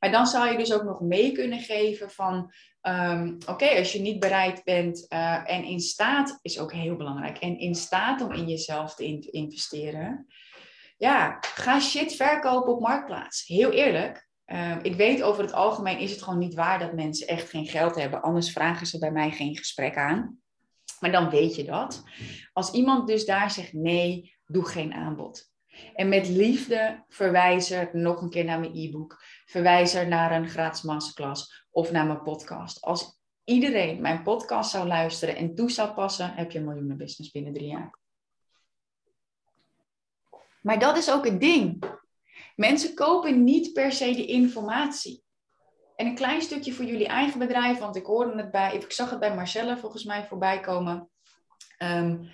Maar dan zou je dus ook nog mee kunnen geven van, ehm, oké, als je niet bereid bent uh, en in staat, is ook heel belangrijk, en in staat om in jezelf te investeren, ja, ga shit verkopen op Marktplaats. Heel eerlijk, uh, ik weet over het algemeen is het gewoon niet waar dat mensen echt geen geld hebben, anders vragen ze bij mij geen gesprek aan. Maar dan weet je dat. Als iemand dus daar zegt nee, doe geen aanbod. En met liefde verwijs er nog een keer naar mijn e-book. Verwijs er naar een gratis masterclass of naar mijn podcast. Als iedereen mijn podcast zou luisteren en toe zou passen, heb je een miljoenen business binnen drie jaar. Maar dat is ook het ding. Mensen kopen niet per se de informatie. En een klein stukje voor jullie eigen bedrijf, want ik hoorde het bij, ik zag het bij Marcella volgens mij voorbij komen. Ehm,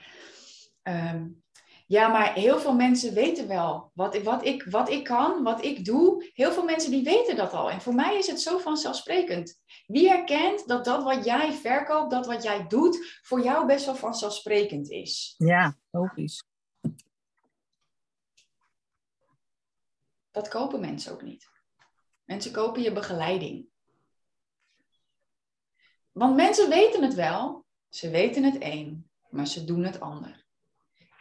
Ja, maar heel veel mensen weten wel wat, wat, ik, wat ik kan, wat ik doe. Heel veel mensen die weten dat al. En voor mij is het zo vanzelfsprekend. Wie herkent dat dat wat jij verkoopt, dat wat jij doet, voor jou best wel vanzelfsprekend is? Ja, logisch. Dat kopen mensen ook niet. Mensen kopen je begeleiding. Want mensen weten het wel, ze weten het één, maar ze doen het ander.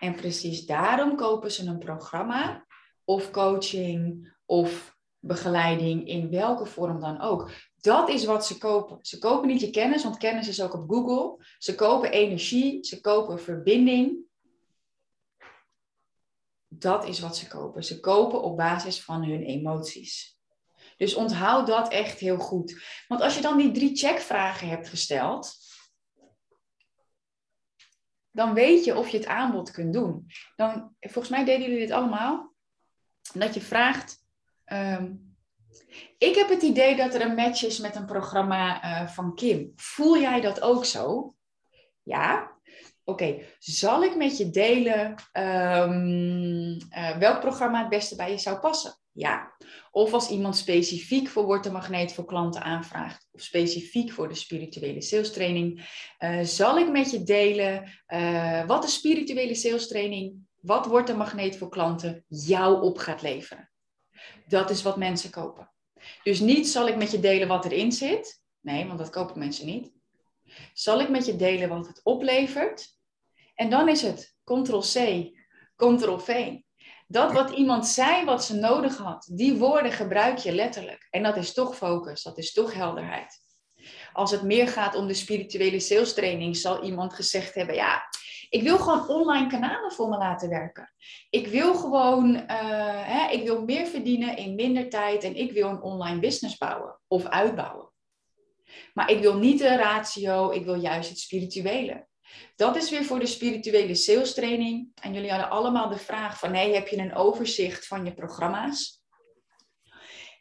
En precies daarom kopen ze een programma of coaching of begeleiding in welke vorm dan ook. Dat is wat ze kopen. Ze kopen niet je kennis, want kennis is ook op Google. Ze kopen energie, ze kopen verbinding. Dat is wat ze kopen. Ze kopen op basis van hun emoties. Dus onthoud dat echt heel goed. Want als je dan die drie checkvragen hebt gesteld, dan weet je of je het aanbod kunt doen. Dan, volgens mij deden jullie dit allemaal. Dat je vraagt. Ehm, ik heb het idee dat er een match is met een programma uh, van Kim. Voel jij dat ook zo? Ja. Oké, zal ik met je delen um, uh, welk programma het beste bij je zou passen? Ja. Of als iemand specifiek voor Word de Magneet voor klanten aanvraagt, of specifiek voor de spirituele sales training, uh, zal ik met je delen uh, wat de spirituele sales training, wat Wordt de Magneet voor klanten jou op gaat leveren. Dat is wat mensen kopen. Dus niet zal ik met je delen wat erin zit. Nee, want dat kopen mensen niet. Zal ik met je delen wat het oplevert? En dan is het Ctrl-C, Ctrl-V. Dat wat iemand zei, wat ze nodig had, die woorden gebruik je letterlijk. En dat is toch focus, dat is toch helderheid. Als het meer gaat om de spirituele sales training, zal iemand gezegd hebben: Ja, ik wil gewoon online kanalen voor me laten werken. Ik wil gewoon, uh, hè, ik wil meer verdienen in minder tijd en ik wil een online business bouwen of uitbouwen. Maar ik wil niet de ratio, ik wil juist het spirituele. Dat is weer voor de spirituele sales training. En jullie hadden allemaal de vraag van, hey, heb je een overzicht van je programma's?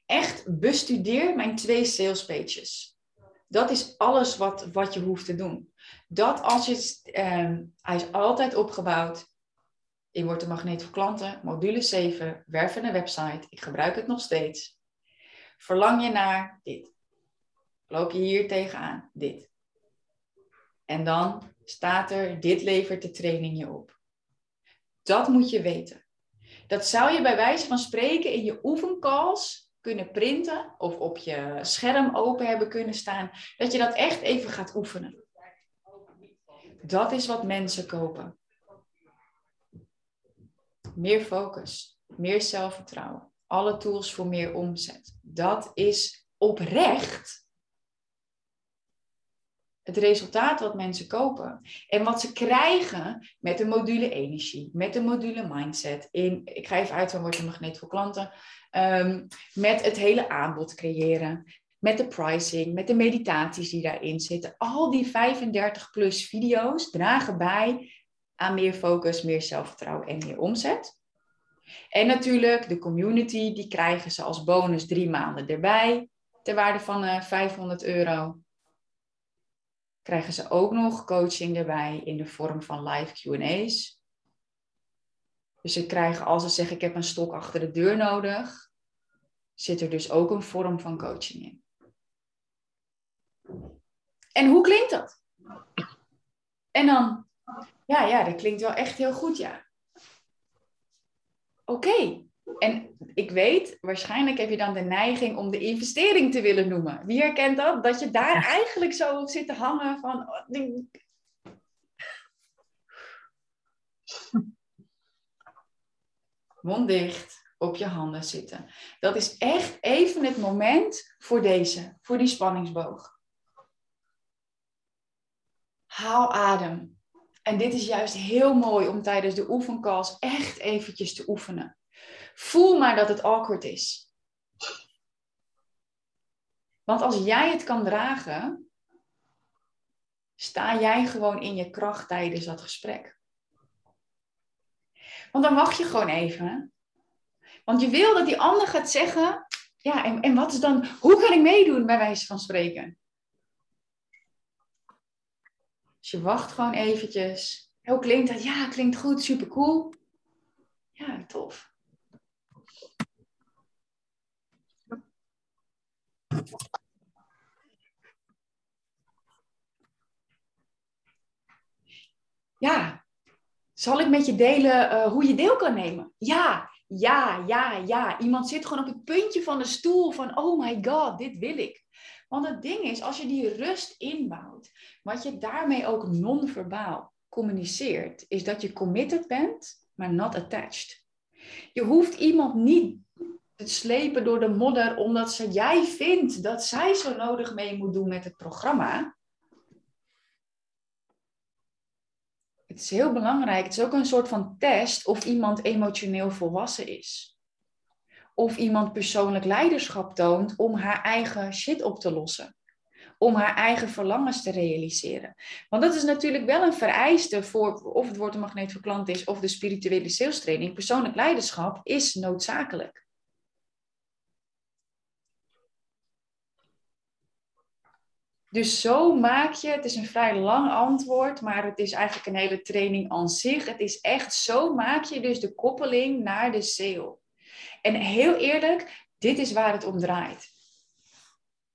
Echt bestudeer mijn twee sales pages. Dat is alles wat, wat je hoeft te doen. Dat als je, um, hij is altijd opgebouwd. Ik word de magneet voor klanten, module 7, wervende website. Ik gebruik het nog steeds. Verlang je naar dit? Loop je hier tegenaan? Dit. En dan staat er, dit levert de training je op. Dat moet je weten. Dat zou je bij wijze van spreken in je oefencalls kunnen printen of op je scherm open hebben kunnen staan. Dat je dat echt even gaat oefenen. Dat is wat mensen kopen. Meer focus, meer zelfvertrouwen, alle tools voor meer omzet. Dat is oprecht het resultaat wat mensen kopen. En wat ze krijgen met de module energie, met de module mindset. In, ik ga even uit van wordt een magneet voor klanten. Um, met het hele aanbod creëren. Met de pricing, met de meditaties die daarin zitten. Al die 35 plus video's dragen bij aan meer focus, meer zelfvertrouwen en meer omzet. En natuurlijk de community, die krijgen ze als bonus drie maanden erbij. Ter waarde van uh, eh, 500 euro krijgen ze ook nog coaching erbij in de vorm van live QA's. Dus ze krijgen, als ze zeggen: Ik heb een stok achter de deur nodig, zit er dus ook een vorm van coaching in. En hoe klinkt dat? En dan, ja, ja, dat klinkt wel echt heel goed, ja. Oké, en ik weet, waarschijnlijk heb je dan de neiging om de investering te willen noemen. Wie herkent dat? Dat je daar eigenlijk zo op zit te hangen van. Oh, Mond dicht, op je handen zitten. Dat is echt even het moment voor deze, voor die spanningsboog. Haal adem. En dit is juist heel mooi om tijdens de oefencalls echt eventjes te oefenen. Voel maar dat het awkward is. Want als jij het kan dragen, sta jij gewoon in je kracht tijdens dat gesprek. Want dan wacht je gewoon even. Want je wil dat die ander gaat zeggen, ja, en, en wat is dan, hoe kan ik meedoen bij wijze van spreken? Dus je wacht gewoon eventjes. Hoe klinkt dat? Ja, klinkt goed, super cool. Ja, tof. Ja, zal ik met je delen uh, hoe je deel kan nemen? Ja, ja, ja, ja. Iemand zit gewoon op het puntje van de stoel van, oh my god, dit wil ik. Want het ding is, als je die rust inbouwt, wat je daarmee ook non-verbaal communiceert, is dat je committed bent, maar not attached. Je hoeft iemand niet te slepen door de modder omdat ze, jij vindt dat zij zo nodig mee moet doen met het programma. Het is heel belangrijk. Het is ook een soort van test of iemand emotioneel volwassen is. Of iemand persoonlijk leiderschap toont om haar eigen shit op te lossen. Om haar eigen verlangens te realiseren. Want dat is natuurlijk wel een vereiste voor of het wordt een magneet voor klant is of de spirituele sales training. Persoonlijk leiderschap is noodzakelijk. Dus zo maak je, het is een vrij lang antwoord, maar het is eigenlijk een hele training aan zich. Het is echt zo maak je dus de koppeling naar de sale. En heel eerlijk, dit is waar het om draait.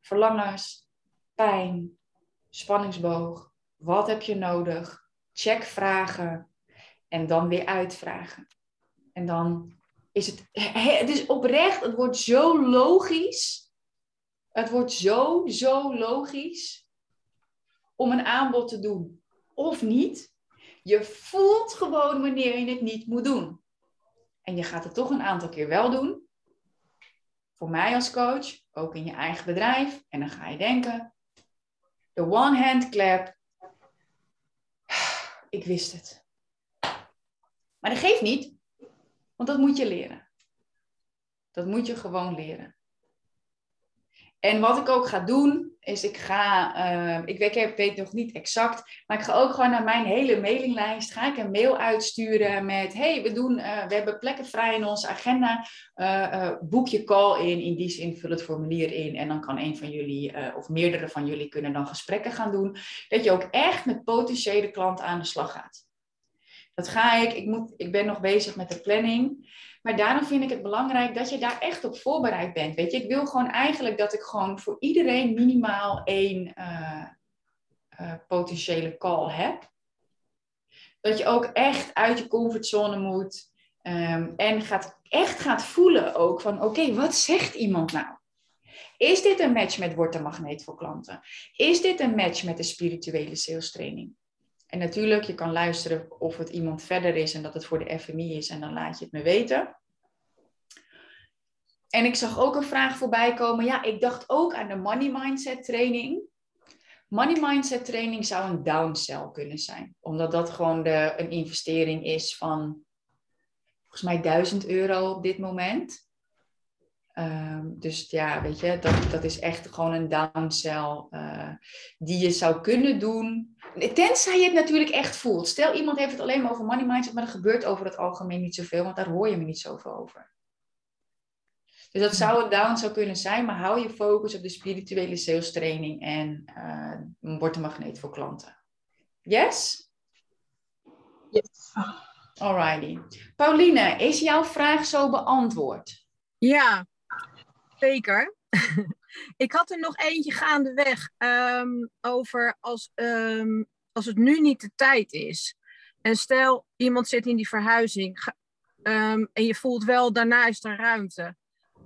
Verlangens, pijn, spanningsboog, wat heb je nodig? Check vragen en dan weer uitvragen. En dan is het, het is oprecht, het wordt zo logisch het wordt zo, zo logisch om een aanbod te doen of niet. Je voelt gewoon wanneer je het niet moet doen. En je gaat het toch een aantal keer wel doen. Voor mij als coach, ook in je eigen bedrijf. En dan ga je denken, de one hand clap. Ik wist het. Maar dat geeft niet, want dat moet je leren. Dat moet je gewoon leren. En wat ik ook ga doen, is ik ga, uh, ik weet, weet nog niet exact, maar ik ga ook gewoon naar mijn hele mailinglijst, ga ik een mail uitsturen met, hey, we, doen, uh, we hebben plekken vrij in onze agenda, uh, boek je call in, in die zin vul het formulier in en dan kan een van jullie of meerdere van jullie kunnen dan gesprekken gaan doen, dat je ook echt met potentiële klanten aan de slag gaat. Dat ga ik, ik, moet, ik ben nog bezig met de planning. Maar daarom vind ik het belangrijk dat je daar echt op voorbereid bent. Weet je, ik wil gewoon eigenlijk dat ik gewoon voor iedereen minimaal één uh, uh, potentiële call heb. Dat je ook echt uit je comfortzone moet. Um, en gaat, echt gaat voelen ook van oké, wat zegt iemand nou? Is dit een match met Word Magneet voor klanten? Is dit een match met de spirituele sales training? En natuurlijk, je kan luisteren of het iemand verder is en dat het voor de FMI is en dan laat je het me weten. En ik zag ook een vraag voorbij komen. Ja, ik dacht ook aan de money mindset training. Money mindset training zou een downsell kunnen zijn. Omdat dat gewoon de, een investering is van volgens mij 1000 euro op dit moment. Um, dus ja, weet je, dat, dat is echt gewoon een downsell uh, die je zou kunnen doen. Tenzij je het natuurlijk echt voelt. Stel, iemand heeft het alleen maar over money mindset, maar er gebeurt over het algemeen niet zoveel, want daar hoor je me niet zoveel over. Dus dat zou een down zou kunnen zijn, maar hou je focus op de spirituele sales training en uh, word een magneet voor klanten. Yes? Yes. Alrighty. Pauline, is jouw vraag zo beantwoord? Ja, Zeker. ik had er nog eentje gaandeweg um, over als, um, als het nu niet de tijd is. En stel, iemand zit in die verhuizing um, en je voelt wel, daarna is er ruimte.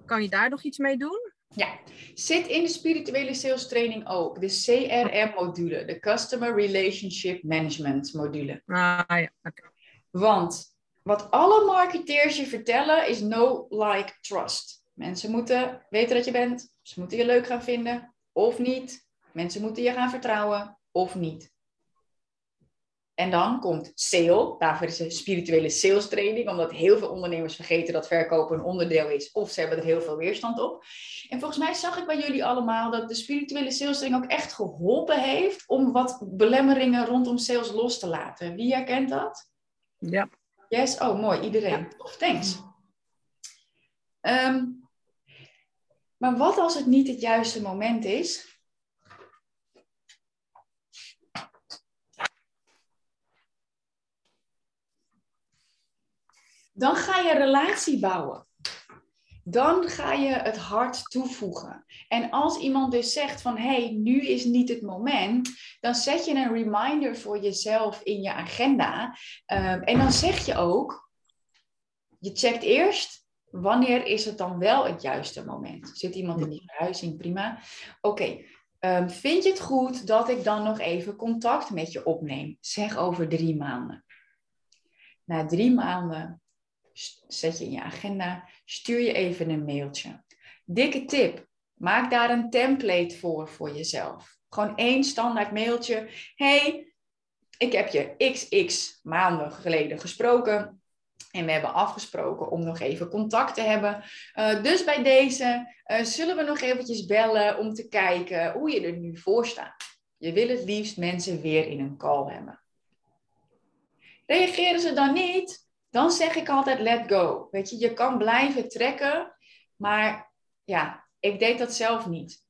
Kan je daar nog iets mee doen? Ja, zit in de spirituele sales training ook. De CRM-module, de Customer Relationship Management module. Ah ja, oké. Want wat alle marketeers je vertellen is no, like, trust. Mensen moeten weten dat je bent. Ze moeten je leuk gaan vinden of niet. Mensen moeten je gaan vertrouwen of niet. En dan komt sale. Daarvoor is een spirituele sales training. Omdat heel veel ondernemers vergeten dat verkopen een onderdeel is. Of ze hebben er heel veel weerstand op. En volgens mij zag ik bij jullie allemaal dat de spirituele sales training ook echt geholpen heeft. Om wat belemmeringen rondom sales los te laten. Wie herkent dat? Ja. Yes? Oh, mooi. Iedereen. Ja. thanks. Um, maar wat als het niet het juiste moment is? Dan ga je relatie bouwen. Dan ga je het hart toevoegen. En als iemand dus zegt van hé, hey, nu is niet het moment, dan zet je een reminder voor jezelf in je agenda. Ehm, en dan zeg je ook, je checkt eerst wanneer is het dan wel het juiste moment? Zit iemand in die verhuizing? Prima. Oké, ehm, vind je het goed dat ik dan nog even contact met je opneem? Zeg over drie maanden. Na drie maanden zet je in je agenda, stuur je even een mailtje. Dikke tip, maak daar een template voor voor jezelf. Gewoon één standaard mailtje. Hey, ik heb je xx maanden geleden gesproken. En we hebben afgesproken om nog even contact te hebben. Uh, dus bij deze uh, zullen we nog eventjes bellen om te kijken hoe je er nu voor staat. Je wil het liefst mensen weer in een call hebben. Reageren ze dan niet, dan zeg ik altijd let go. Weet je, je kan blijven trekken, maar ja, ik deed dat zelf niet.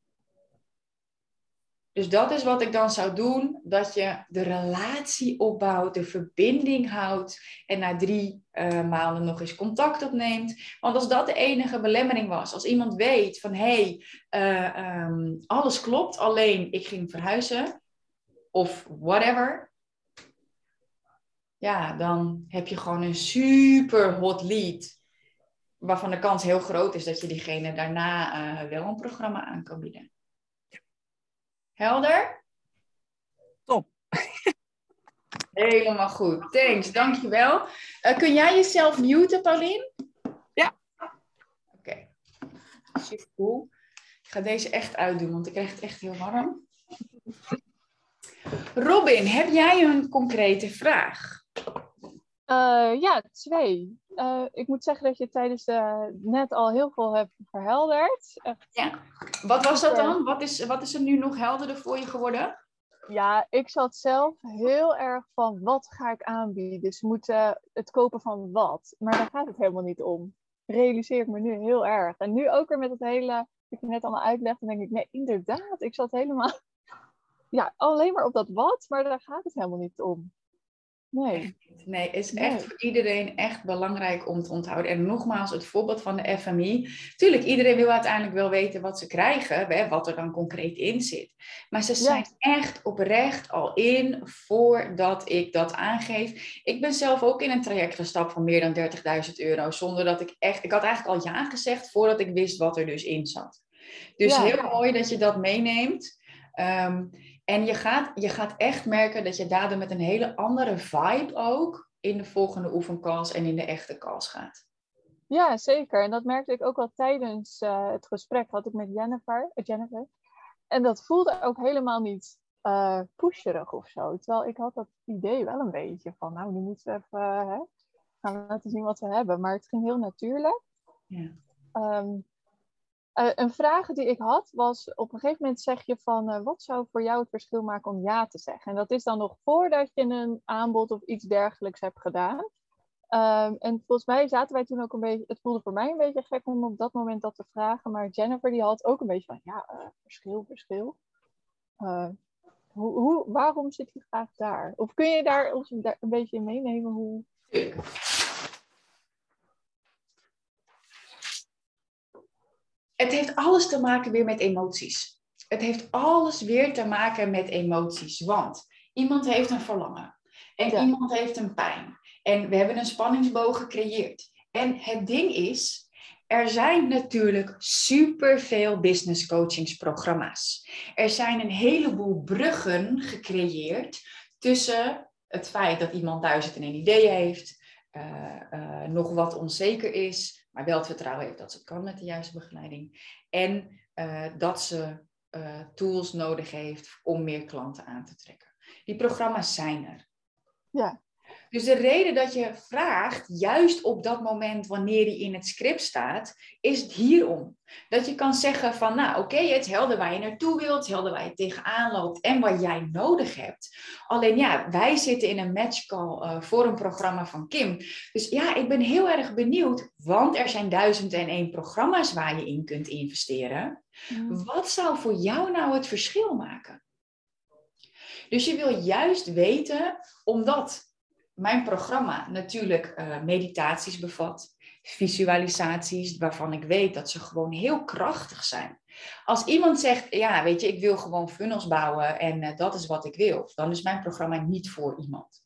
Dus dat is wat ik dan zou doen, dat je de relatie opbouwt, de verbinding houdt en na drie uh, maanden nog eens contact opneemt. Want als dat de enige belemmering was, als iemand weet van hé, hey, uh, um, alles klopt, alleen ik ging verhuizen of whatever, ja, dan heb je gewoon een super hot lead. Waarvan de kans heel groot is dat je diegene daarna uh, wel een programma aan kan bieden. Helder? Top. Helemaal goed. Thanks, dankjewel. Uh, kun jij jezelf muten, Paulien? Ja. Oké. Okay. Super cool. Ik ga deze echt uitdoen, want ik krijg het echt heel warm. Robin, heb jij een concrete vraag? Uh, ja, twee. Uh, ik moet zeggen dat je tijdens de net al heel veel hebt verhelderd. Echt. Ja. Wat was dat dan? Wat is, wat is er nu nog helderder voor je geworden? Ja, ik zat zelf heel erg van wat ga ik aanbieden. Dus moeten het kopen van wat. Maar daar gaat het helemaal niet om. Realiseer ik me nu heel erg. En nu ook weer met het hele, ik je net allemaal uitleg, dan denk ik, nee, inderdaad, ik zat helemaal, ja, alleen maar op dat wat, maar daar gaat het helemaal niet om. Nee. Nee, het is echt voor iedereen echt belangrijk om te onthouden. En nogmaals, het voorbeeld van de FMI. Tuurlijk, iedereen wil uiteindelijk wel weten wat ze krijgen, hè, wat er dan concreet in zit. Maar ze zijn echt oprecht al in voordat ik dat aangeef. Ik ben zelf ook in een traject gestapt van meer dan 30.000 euro, zonder dat ik echt... Ik had eigenlijk al ja gezegd voordat ik wist wat er dus in zat. Dus heel mooi dat je dat meeneemt. Um, en je gaat, je gaat echt merken dat je daardoor met een hele andere vibe ook in de volgende oefencalls en in de echte calls gaat. Ja, zeker. En dat merkte ik ook al tijdens uh, het gesprek had ik met Jennifer, uh, Jennifer. En dat voelde ook helemaal niet uh, pusherig of zo. Terwijl ik had dat idee wel een beetje van, nou, nu moeten we even hè, gaan laten zien wat we hebben. Maar het ging heel natuurlijk. Ja. Um, uh, een vraag die ik had was, op een gegeven moment zeg je van, uh, wat zou voor jou het verschil maken om ja te zeggen? En dat is dan nog voordat je een aanbod of iets dergelijks hebt gedaan. Um, en volgens mij zaten wij toen ook een beetje, het voelde voor mij een beetje gek om op dat moment dat te vragen. Maar Jennifer die had ook een beetje van, ja, uh, verschil, verschil. hoe, hoe, waarom zit je graag daar? Of kun je daar ons een beetje in meenemen hoe... het heeft alles te maken weer met emoties. Het heeft alles weer te maken met emoties. Want iemand heeft een verlangen. En iemand heeft een pijn. En we hebben een spanningsboog gecreëerd. En het ding is, er zijn natuurlijk superveel business coachingsprogramma's. Er zijn een heleboel bruggen gecreëerd tussen het feit dat iemand duizend en een idee heeft, uh, uh, nog wat onzeker is, maar wel het vertrouwen heeft dat ze het kan met de juiste begeleiding. En uh, dat ze tools nodig heeft om meer klanten aan te trekken. Die programma's zijn er. Ja. Dus de reden dat je vraagt, juist op dat moment wanneer die in het script staat, is het hierom. Dat je kan zeggen van, nou oké, okay, het is helder waar je naartoe wilt, het helder waar je tegenaan loopt en wat jij nodig hebt. Alleen ja, wij zitten in een matchcall uh, voor een programma van Kim. Dus ja, ik ben heel erg benieuwd, want er zijn duizend en één programma's waar je in kunt investeren. Mm. Wat zou voor jou nou het verschil maken? Dus je wil juist weten, omdat mijn programma natuurlijk uh, meditaties bevat, visualisaties waarvan ik weet dat ze gewoon heel krachtig zijn. Als iemand zegt, ja, weet je, ik wil gewoon funnels bouwen en uh, dat is wat ik wil, dan is mijn programma niet voor iemand.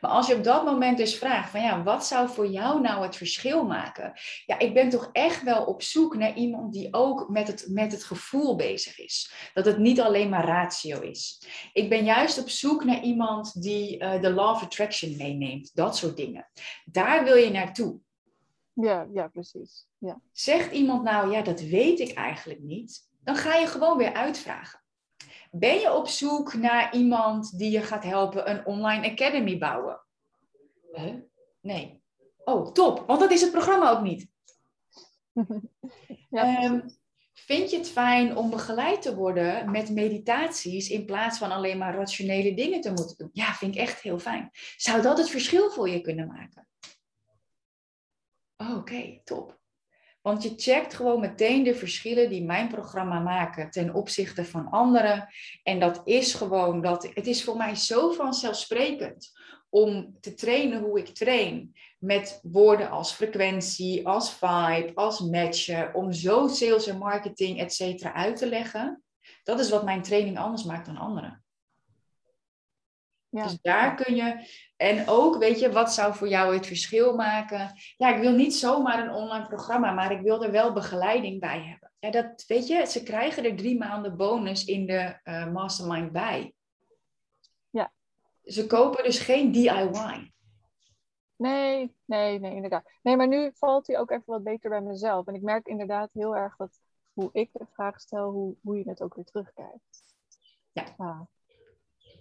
Maar als je op dat moment dus vraagt van ja, wat zou voor jou nou het verschil maken? Ja, ik ben toch echt wel op zoek naar iemand die ook met het, met het gevoel bezig is. Dat het niet alleen maar ratio is. Ik ben juist op zoek naar iemand die uh, de law of attraction meeneemt. Dat soort dingen. Daar wil je naartoe. Ja, ja, precies. Ja. Zegt iemand nou, ja, dat weet ik eigenlijk niet. Dan ga je gewoon weer uitvragen. Ben je op zoek naar iemand die je gaat helpen een online academy bouwen? Huh? Nee. Oh, top, want dat is het programma ook niet. ja, um, vind je het fijn om begeleid te worden met meditaties in plaats van alleen maar rationele dingen te moeten doen? Ja, vind ik echt heel fijn. Zou dat het verschil voor je kunnen maken? Oh, Oké, top. Want je checkt gewoon meteen de verschillen die mijn programma maken ten opzichte van anderen. En dat is gewoon dat het is voor mij zo vanzelfsprekend om te trainen hoe ik train. Met woorden als frequentie, als vibe, als matchen. Om zo sales en marketing, et cetera, uit te leggen. Dat is wat mijn training anders maakt dan anderen. Ja. Dus daar kun je. En ook, weet je, wat zou voor jou het verschil maken? Ja, ik wil niet zomaar een online programma, maar ik wil er wel begeleiding bij hebben. Ja, dat weet je, ze krijgen er drie maanden bonus in de uh, mastermind bij. Ja. Ze kopen dus geen DIY. Nee, nee, nee, inderdaad. Nee, maar nu valt hij ook even wat beter bij mezelf. En ik merk inderdaad heel erg dat hoe ik de vraag stel, hoe, hoe je het ook weer terugkijkt. Ja. Ah.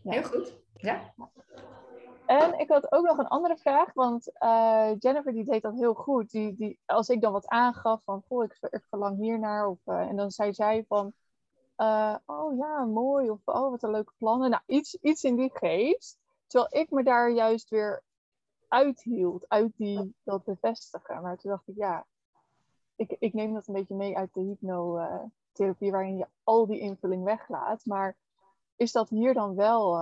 ja. Heel goed. Ja. En ik had ook nog een andere vraag, want uh, Jennifer die deed dat heel goed. Die, die, als ik dan wat aangaf van, goh, ik, verlang hiernaar. Of, uh, en dan zei zij van, uh, oh ja, mooi. Of oh, wat een leuke plannen. Nou, iets, iets in die geest. Terwijl ik me daar juist weer uithield, uit die, dat bevestigen. Maar toen dacht ik, ja, ik, ik neem dat een beetje mee uit de hypnotherapie, waarin je al die invulling weglaat. Maar is dat hier dan wel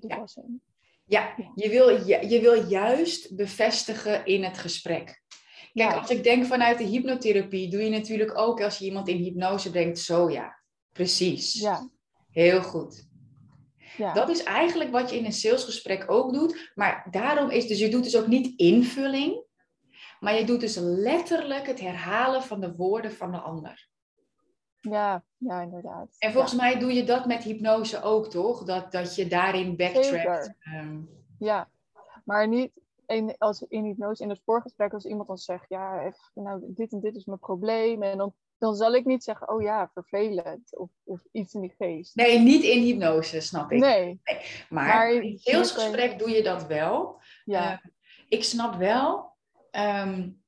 ja. Ja, je wil, je, wil juist bevestigen in het gesprek. Kijk, als ik denk vanuit de hypnotherapie, doe je natuurlijk ook als je iemand in hypnose brengt, zo ja, precies. Ja. Heel goed. Ja. Dat is eigenlijk wat je in een salesgesprek ook doet. Maar daarom is dus, je doet dus ook niet invulling, maar je doet dus letterlijk het herhalen van de woorden van de ander. Ja, ja, inderdaad. En volgens mij doe je dat met hypnose ook, toch? Dat, dat je daarin backtrackt. Um... Ja, maar niet in, als in hypnose, in het voorgesprek, als iemand dan zegt, ja, nou, dit en dit is mijn probleem. En dan, dan zal ik niet zeggen, oh ja, vervelend. Of, of iets in die geest. Nee, niet in hypnose, snap ik. Nee. Maar, maar, in het salesgesprek doe je dat wel. Ja. Uh, ik snap wel... Um,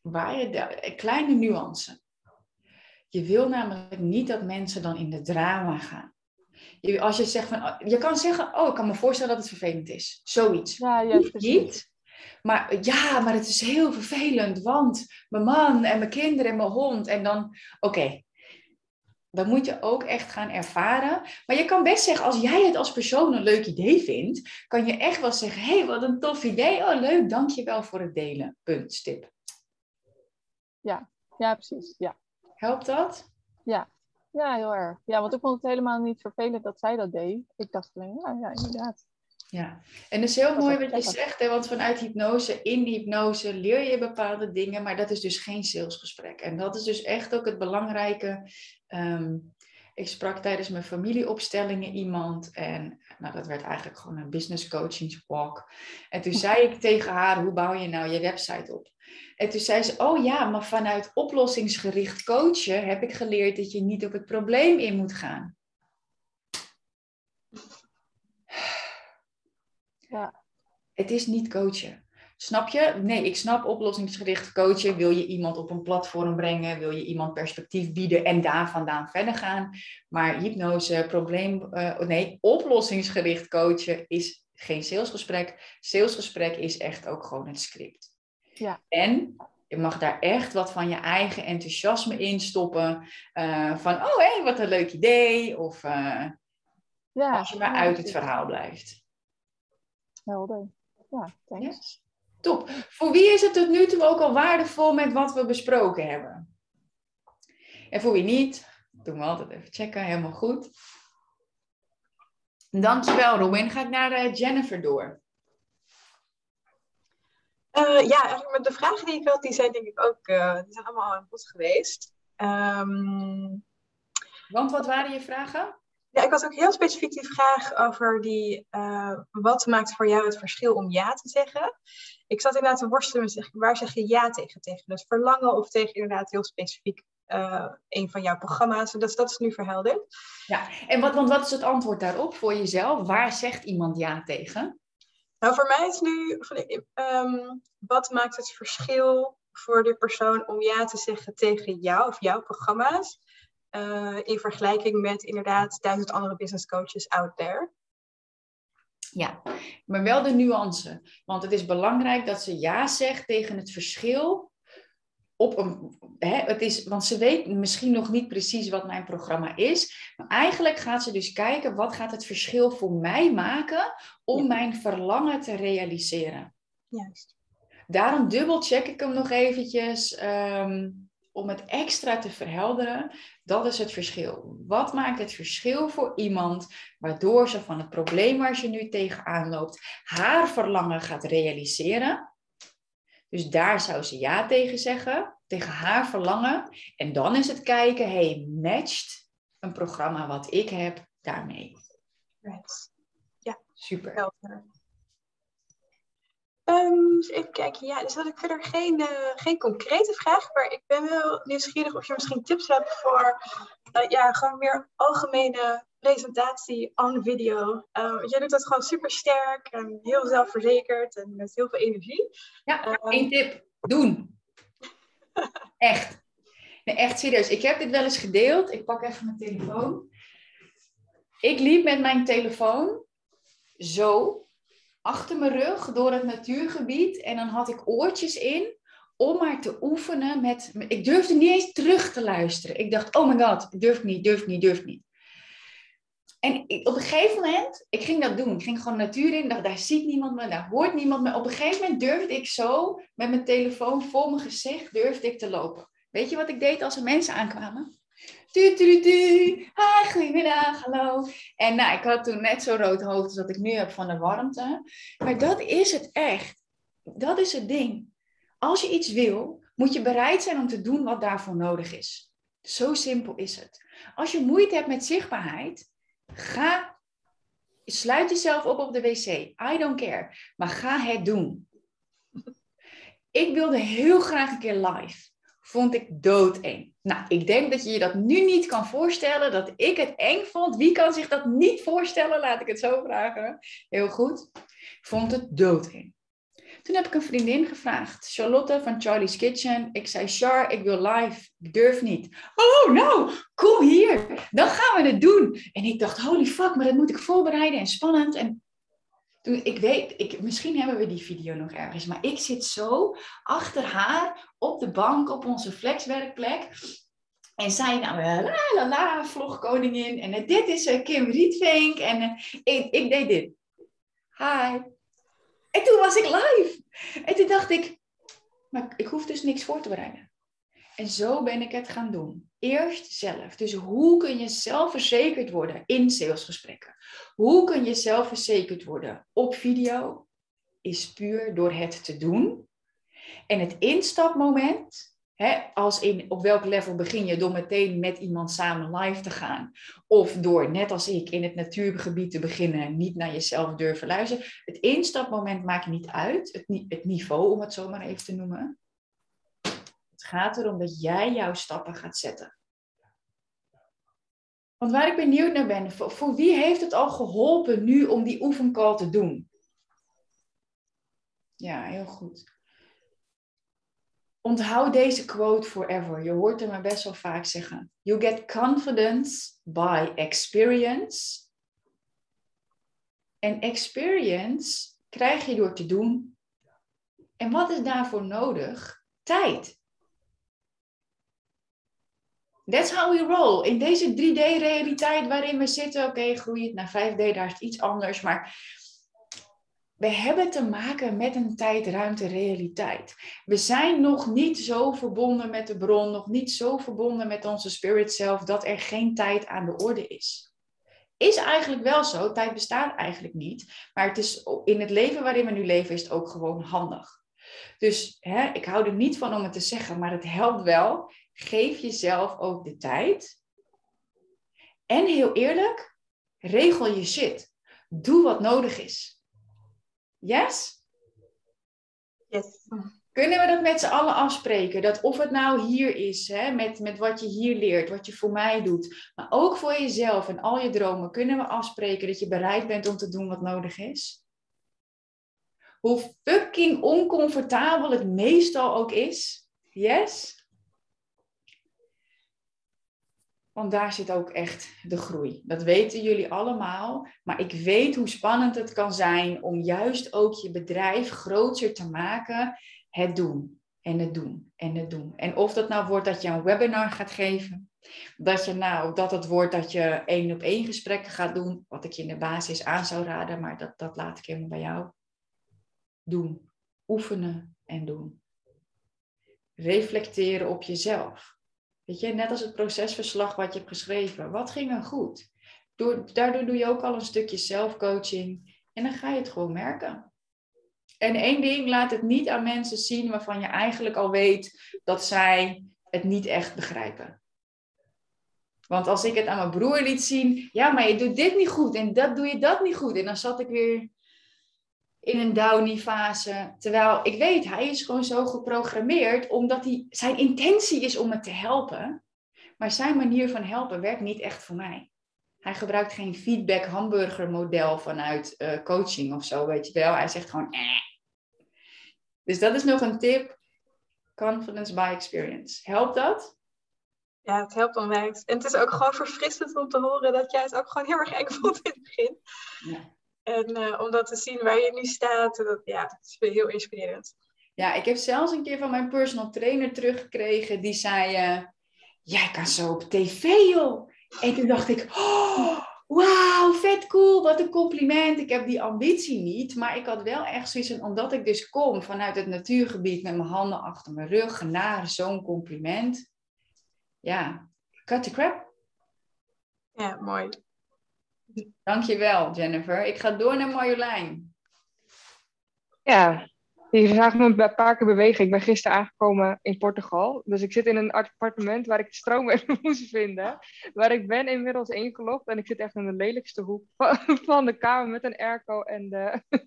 waar je de, kleine nuance. Je wil namelijk niet dat mensen dan in de drama gaan. Je, als je zegt van, je kan zeggen, oh, ik kan me voorstellen dat het vervelend is. Zoiets. Ja, ja, niet. Maar ja, maar het is heel vervelend, want mijn man en mijn kinderen en mijn hond. En dan, oké, dan moet je ook echt gaan ervaren. Maar je kan best zeggen, als jij het als persoon een leuk idee vindt, kan je echt wel zeggen, hé, hey, wat een tof idee. Oh, leuk, dank je wel voor het delen. Punt, stip. Ja, ja, precies. Ja. Helpt dat? Ja. ja, heel erg. Ja, want ik vond het helemaal niet vervelend dat zij dat deed. Ik dacht alleen, ja, ja inderdaad. Ja, en dat is heel mooi wat je zegt, hè? want vanuit hypnose, in hypnose leer je bepaalde dingen, maar dat is dus geen salesgesprek. En dat is dus echt ook het belangrijke. Ehm, ik sprak tijdens mijn familieopstellingen iemand en nou, dat werd eigenlijk gewoon een business coaching walk. En toen zei ik tegen haar, hoe bouw je nou je website op? En toen zei ze, oh ja, maar vanuit oplossingsgericht coachen heb ik geleerd dat je niet op het probleem in moet gaan. Ja. Het is niet coachen. Snap je? Nee, ik snap oplossingsgericht coachen. Wil je iemand op een platform brengen? Wil je iemand perspectief bieden en daar vandaan verder gaan? Maar hypnose, probleem, uh, nee, oplossingsgericht coachen is geen salesgesprek. Salesgesprek is echt ook gewoon het script. Ja. En je mag daar echt wat van je eigen enthousiasme in stoppen. Uh, van, oh hé, hey, wat een leuk idee. Of, uh, Ja, als je maar ja, uit het verhaal blijft. Helder. Ja, thanks. Yes. Top. Voor wie is het tot nu toe ook al waardevol met wat we besproken hebben? En voor wie niet, doen we altijd even checken, helemaal goed. Dankjewel Robin. Ga ik naar eh, Jennifer door. Eh, ja, eigenlijk met de vragen die ik had, die zijn denk ik ook, eh, die zijn allemaal al aan bod geweest. Ehm, Want wat waren je vragen? ja, ik had ook heel specifiek die vraag over die, eh, wat maakt voor jou het verschil om ja te zeggen? Ik zat inderdaad te worstelen met, zeg, waar zeg je ja tegen? Tegen het verlangen of tegen inderdaad heel specifiek een van jouw programma's? Dus dat is nu verhelderd. Ja, en wat, want wat is het antwoord daarop voor jezelf? Waar zegt iemand ja tegen? Nou, voor mij is nu, ehm, wat maakt het verschil voor de persoon om ja te zeggen tegen jou of jouw programma's? eh, in vergelijking met inderdaad duizend andere business coaches out there. Ja, maar wel de nuance. Want het is belangrijk dat ze ja zegt tegen het verschil. Op een, hè, het is, want ze weet misschien nog niet precies wat mijn programma is. Maar eigenlijk gaat ze dus kijken wat gaat het verschil voor mij maken om Ja. mijn verlangen te realiseren. Juist. Daarom dubbelcheck ik hem nog eventjes ehm, om het extra te verhelderen. Dat is het verschil. Wat maakt het verschil voor iemand waardoor ze van het probleem waar ze nu tegenaan loopt haar verlangen gaat realiseren? Dus daar zou ze ja tegen zeggen, tegen haar verlangen. En dan is het kijken, hey, matcht een programma wat ik heb daarmee? Right. Super. Dus even kijken. Ja, dus had ik verder geen, eh, geen concrete vraag, maar ik ben wel nieuwsgierig of je misschien tips hebt voor eh, ja, gewoon meer algemene presentatie on video. Eh, jij doet dat gewoon super sterk en heel zelfverzekerd en met heel veel energie. Ja, Ehm. één tip. Doen. Echt. Nee, echt serieus. Ik heb dit wel eens gedeeld. Ik pak even mijn telefoon. Ik liep met mijn telefoon zo achter mijn rug door het natuurgebied. En dan had ik oortjes in om maar te oefenen met... Ik durfde niet eens terug te luisteren. Ik dacht, oh my god, ik durf niet, durf niet, durf niet. En op een gegeven moment, ik ging dat doen. Ik ging gewoon natuur in. dacht, daar ziet niemand me, daar hoort niemand me. Op een gegeven moment durfde ik zo, met mijn telefoon voor mijn gezicht, durfde ik te lopen. Weet je wat ik deed als er mensen aankwamen? Tu, tu, tu. Hi, goedemiddag, hallo. En nou, ik had toen net zo rood hoofd als dat ik nu heb van de warmte. Maar dat is het echt. Dat is het ding. Als je iets wil, moet je bereid zijn om te doen wat daarvoor nodig is. Zo simpel is het. Als je moeite hebt met zichtbaarheid, ga, sluit jezelf op op de wc. I don't care. Maar ga het doen. Ik wilde heel graag een keer live. Vond ik doodeng. Nou, ik denk dat je je dat nu niet kan voorstellen, dat ik het eng vond. Wie kan zich dat niet voorstellen? Laat ik het zo vragen. Heel goed. Vond het doodeng. Toen heb ik een vriendin gevraagd, Charlotte van Charlie's Kitchen. Ik zei, Char, ik wil live. Ik durf niet. Oh, nou, kom hier. Dan gaan we het doen. En ik dacht, holy fuck, maar dat moet ik voorbereiden en spannend. En toen, ik weet, ik, misschien hebben we die video nog ergens, maar ik zit zo achter haar op de bank op onze flexwerkplek. En zij nou, la la la, vlogkoningin. En eh, dit is eh, Kim Rietvink. En eh, ik, ik deed dit. Hi. En toen was ik live. En toen dacht ik, maar ik hoef dus niks voor te bereiden. En zo ben ik het gaan doen. Eerst zelf. Dus hoe kun je zelfverzekerd worden in salesgesprekken? Hoe kun je zelfverzekerd worden op video? Is puur door het te doen. En het instapmoment, als in op welk level begin je door meteen met iemand samen live te gaan? Of door, net als ik, in het natuurgebied te beginnen, niet naar jezelf durven luisteren. Het instapmoment maakt niet uit, het, het niveau om het zo maar even te noemen. Het gaat erom dat jij jouw stappen gaat zetten. Want waar ik benieuwd naar ben, voor, voor wie heeft het al geholpen nu om die oefencall te doen? Ja, heel goed. Onthoud deze quote forever. Je hoort hem best wel vaak zeggen. You get confidence by experience. En experience krijg je door te doen. En wat is daarvoor nodig? Tijd. That's how we roll. In deze 3D-realiteit waarin we zitten, oké, okay, groeit naar 5D, daar is het iets anders. Maar we hebben te maken met een tijd-ruimte-realiteit. We zijn nog niet zo verbonden met de bron, nog niet zo verbonden met onze spirit self, dat er geen tijd aan de orde is. Is eigenlijk wel zo, tijd bestaat eigenlijk niet. Maar het is, in het leven waarin we nu leven is het ook gewoon handig. Dus hè, ik hou er niet van om het te zeggen, maar het helpt wel. Geef jezelf ook de tijd. En heel eerlijk, regel je shit. Doe wat nodig is. Yes? Yes. Kunnen we dat met z'n allen afspreken? Dat of het nou hier is, hè, met, met wat je hier leert, wat je voor mij doet, maar ook voor jezelf en al je dromen, kunnen we afspreken dat je bereid bent om te doen wat nodig is? Hoe fucking oncomfortabel het meestal ook is. Yes? Want daar zit ook echt de groei. Dat weten jullie allemaal. Maar ik weet hoe spannend het kan zijn om juist ook je bedrijf groter te maken. Het doen en het doen en het doen. En of dat nou wordt dat je een webinar gaat geven. Dat, je nou, dat het wordt dat je één op één gesprekken gaat doen. Wat ik je in de basis aan zou raden. Maar dat, dat laat ik helemaal bij jou. Doen. Oefenen en doen. Reflecteren op jezelf. Weet je, net als het procesverslag wat je hebt geschreven. Wat ging er goed? Door, daardoor doe je ook al een stukje zelfcoaching. En dan ga je het gewoon merken. En één ding, laat het niet aan mensen zien waarvan je eigenlijk al weet dat zij het niet echt begrijpen. Want als ik het aan mijn broer liet zien, ja, maar je doet dit niet goed en dat doe je dat niet goed. En dan zat ik weer in een downy fase. Terwijl ik weet, hij is gewoon zo geprogrammeerd omdat hij, zijn intentie is om me te helpen. Maar zijn manier van helpen werkt niet echt voor mij. Hij gebruikt geen feedback hamburger model vanuit uh, coaching of zo, weet je wel. Hij zegt gewoon eh. Dus dat is nog een tip. Confidence by experience. Helpt dat? Ja, het helpt onwijs. En het is ook gewoon verfrissend om te horen dat jij het ook gewoon heel erg eng vond in het begin. Ja. En uh, om dat te zien waar je nu staat, dat, ja, dat is heel inspirerend. Ja, ik heb zelfs een keer van mijn personal trainer teruggekregen. Die zei, uh, jij kan zo op tv joh. En toen dacht ik, oh, wauw, vet cool, wat een compliment. Ik heb die ambitie niet, maar ik had wel echt zoiets omdat ik dus kom vanuit het natuurgebied met mijn handen achter mijn rug naar zo'n compliment. Ja, cut the crap. Ja, mooi. Dankjewel, Jennifer. Ik ga door naar Marjolein. Ja, je zag me een paar keer bewegen. Ik ben gisteren aangekomen in Portugal. Dus ik zit in een appartement waar ik de stroom even moest vinden. Waar ik ben inmiddels ingelogd. En ik zit echt in de lelijkste hoek van de kamer met een airco en de...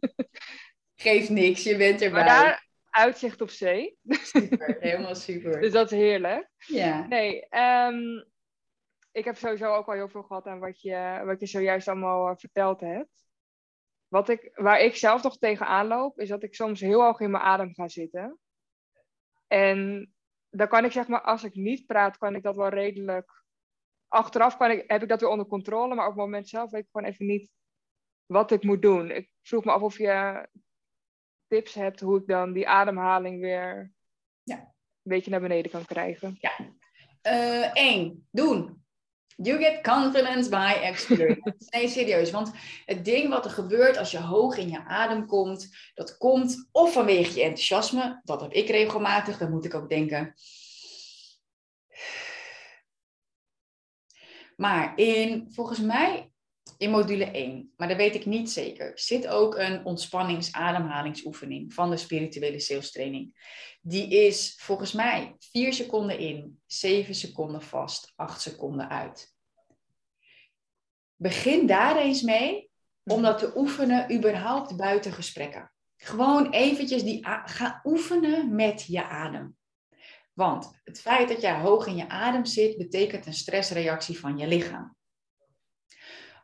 Geeft niks, je bent erbij. Maar daar uitzicht op zee. Super, helemaal super. dus dat is heerlijk. Ja. Nee, um, ik heb sowieso ook al heel veel gehad aan wat je, wat je zojuist allemaal eh, verteld hebt. Wat ik, waar ik zelf nog tegenaan loop, is dat ik soms heel hoog in mijn adem ga zitten. En dan kan ik zeg maar, als ik niet praat, kan ik dat wel redelijk. Achteraf kan ik, heb ik dat weer onder controle, maar op het moment zelf weet ik gewoon even niet wat ik moet doen. Ik vroeg me af of je tips hebt hoe ik dan die ademhaling weer ja. een beetje naar beneden kan krijgen. Ja. Eén, uh, doen. You get confidence by experience. Nee, serieus. Want het ding wat er gebeurt als je hoog in je adem komt, dat komt of vanwege je enthousiasme. Dat heb ik regelmatig. Dan moet ik ook denken. Maar in, volgens mij, in module 1, maar dat weet ik niet zeker, zit ook een ontspannings-ademhalingsoefening van de spirituele sales training. Die is volgens mij 4 seconden in, 7 seconden vast, 8 seconden uit. Begin daar eens mee om dat te oefenen überhaupt buiten gesprekken. Gewoon eventjes die ga oefenen met je adem. Want het feit dat jij hoog in je adem zit, betekent een stressreactie van je lichaam.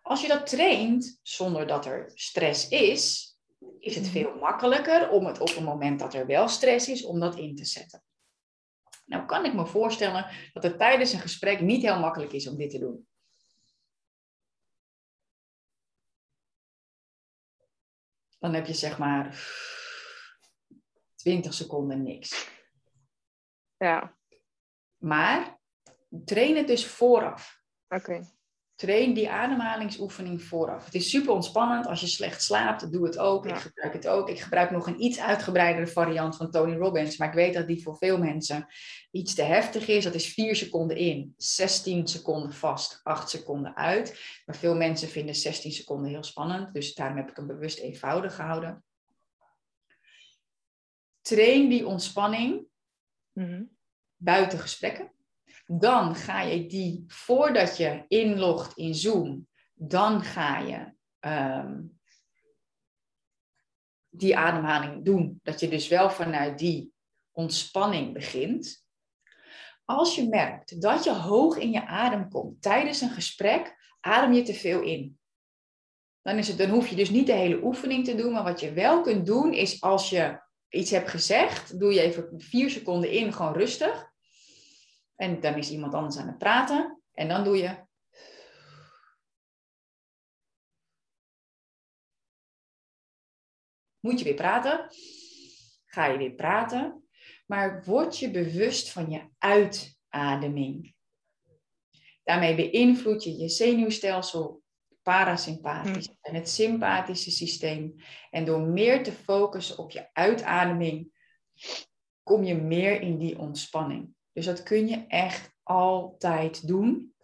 Als je dat traint zonder dat er stress is, is het veel makkelijker om het op het moment dat er wel stress is, om dat in te zetten. Nou kan ik me voorstellen dat het tijdens een gesprek niet heel makkelijk is om dit te doen. Dan heb je zeg maar 20 seconden niks. Ja. Maar train het dus vooraf. Oké. Train die ademhalingsoefening vooraf. Het is super ontspannend. Als je slecht slaapt, doe het ook. Ja. Ik gebruik het ook. Ik gebruik nog een iets uitgebreidere variant van Tony Robbins. Maar ik weet dat die voor veel mensen iets te heftig is. Dat is 4 seconden in, 16 seconden vast, 8 seconden uit. Maar veel mensen vinden 16 seconden heel spannend. Dus daarom heb ik hem bewust eenvoudig gehouden. Train die ontspanning Mhm. buiten gesprekken. Dan ga je die, voordat je inlogt in Zoom, dan ga je ehm, die ademhaling doen. Dat je dus wel vanuit die ontspanning begint. Als je merkt dat je hoog in je adem komt tijdens een gesprek, adem je te veel in. Dan, is het, dan hoef je dus niet de hele oefening te doen, maar wat je wel kunt doen is als je iets hebt gezegd, doe je even vier seconden in, gewoon rustig. En dan is iemand anders aan het praten. En dan doe je. Moet je weer praten? Ga je weer praten? Maar word je bewust van je uitademing. Daarmee beïnvloed je je zenuwstelsel, parasympathisch en het sympathische systeem. En door meer te focussen op je uitademing, kom je meer in die ontspanning. Dus dat kun je echt altijd doen.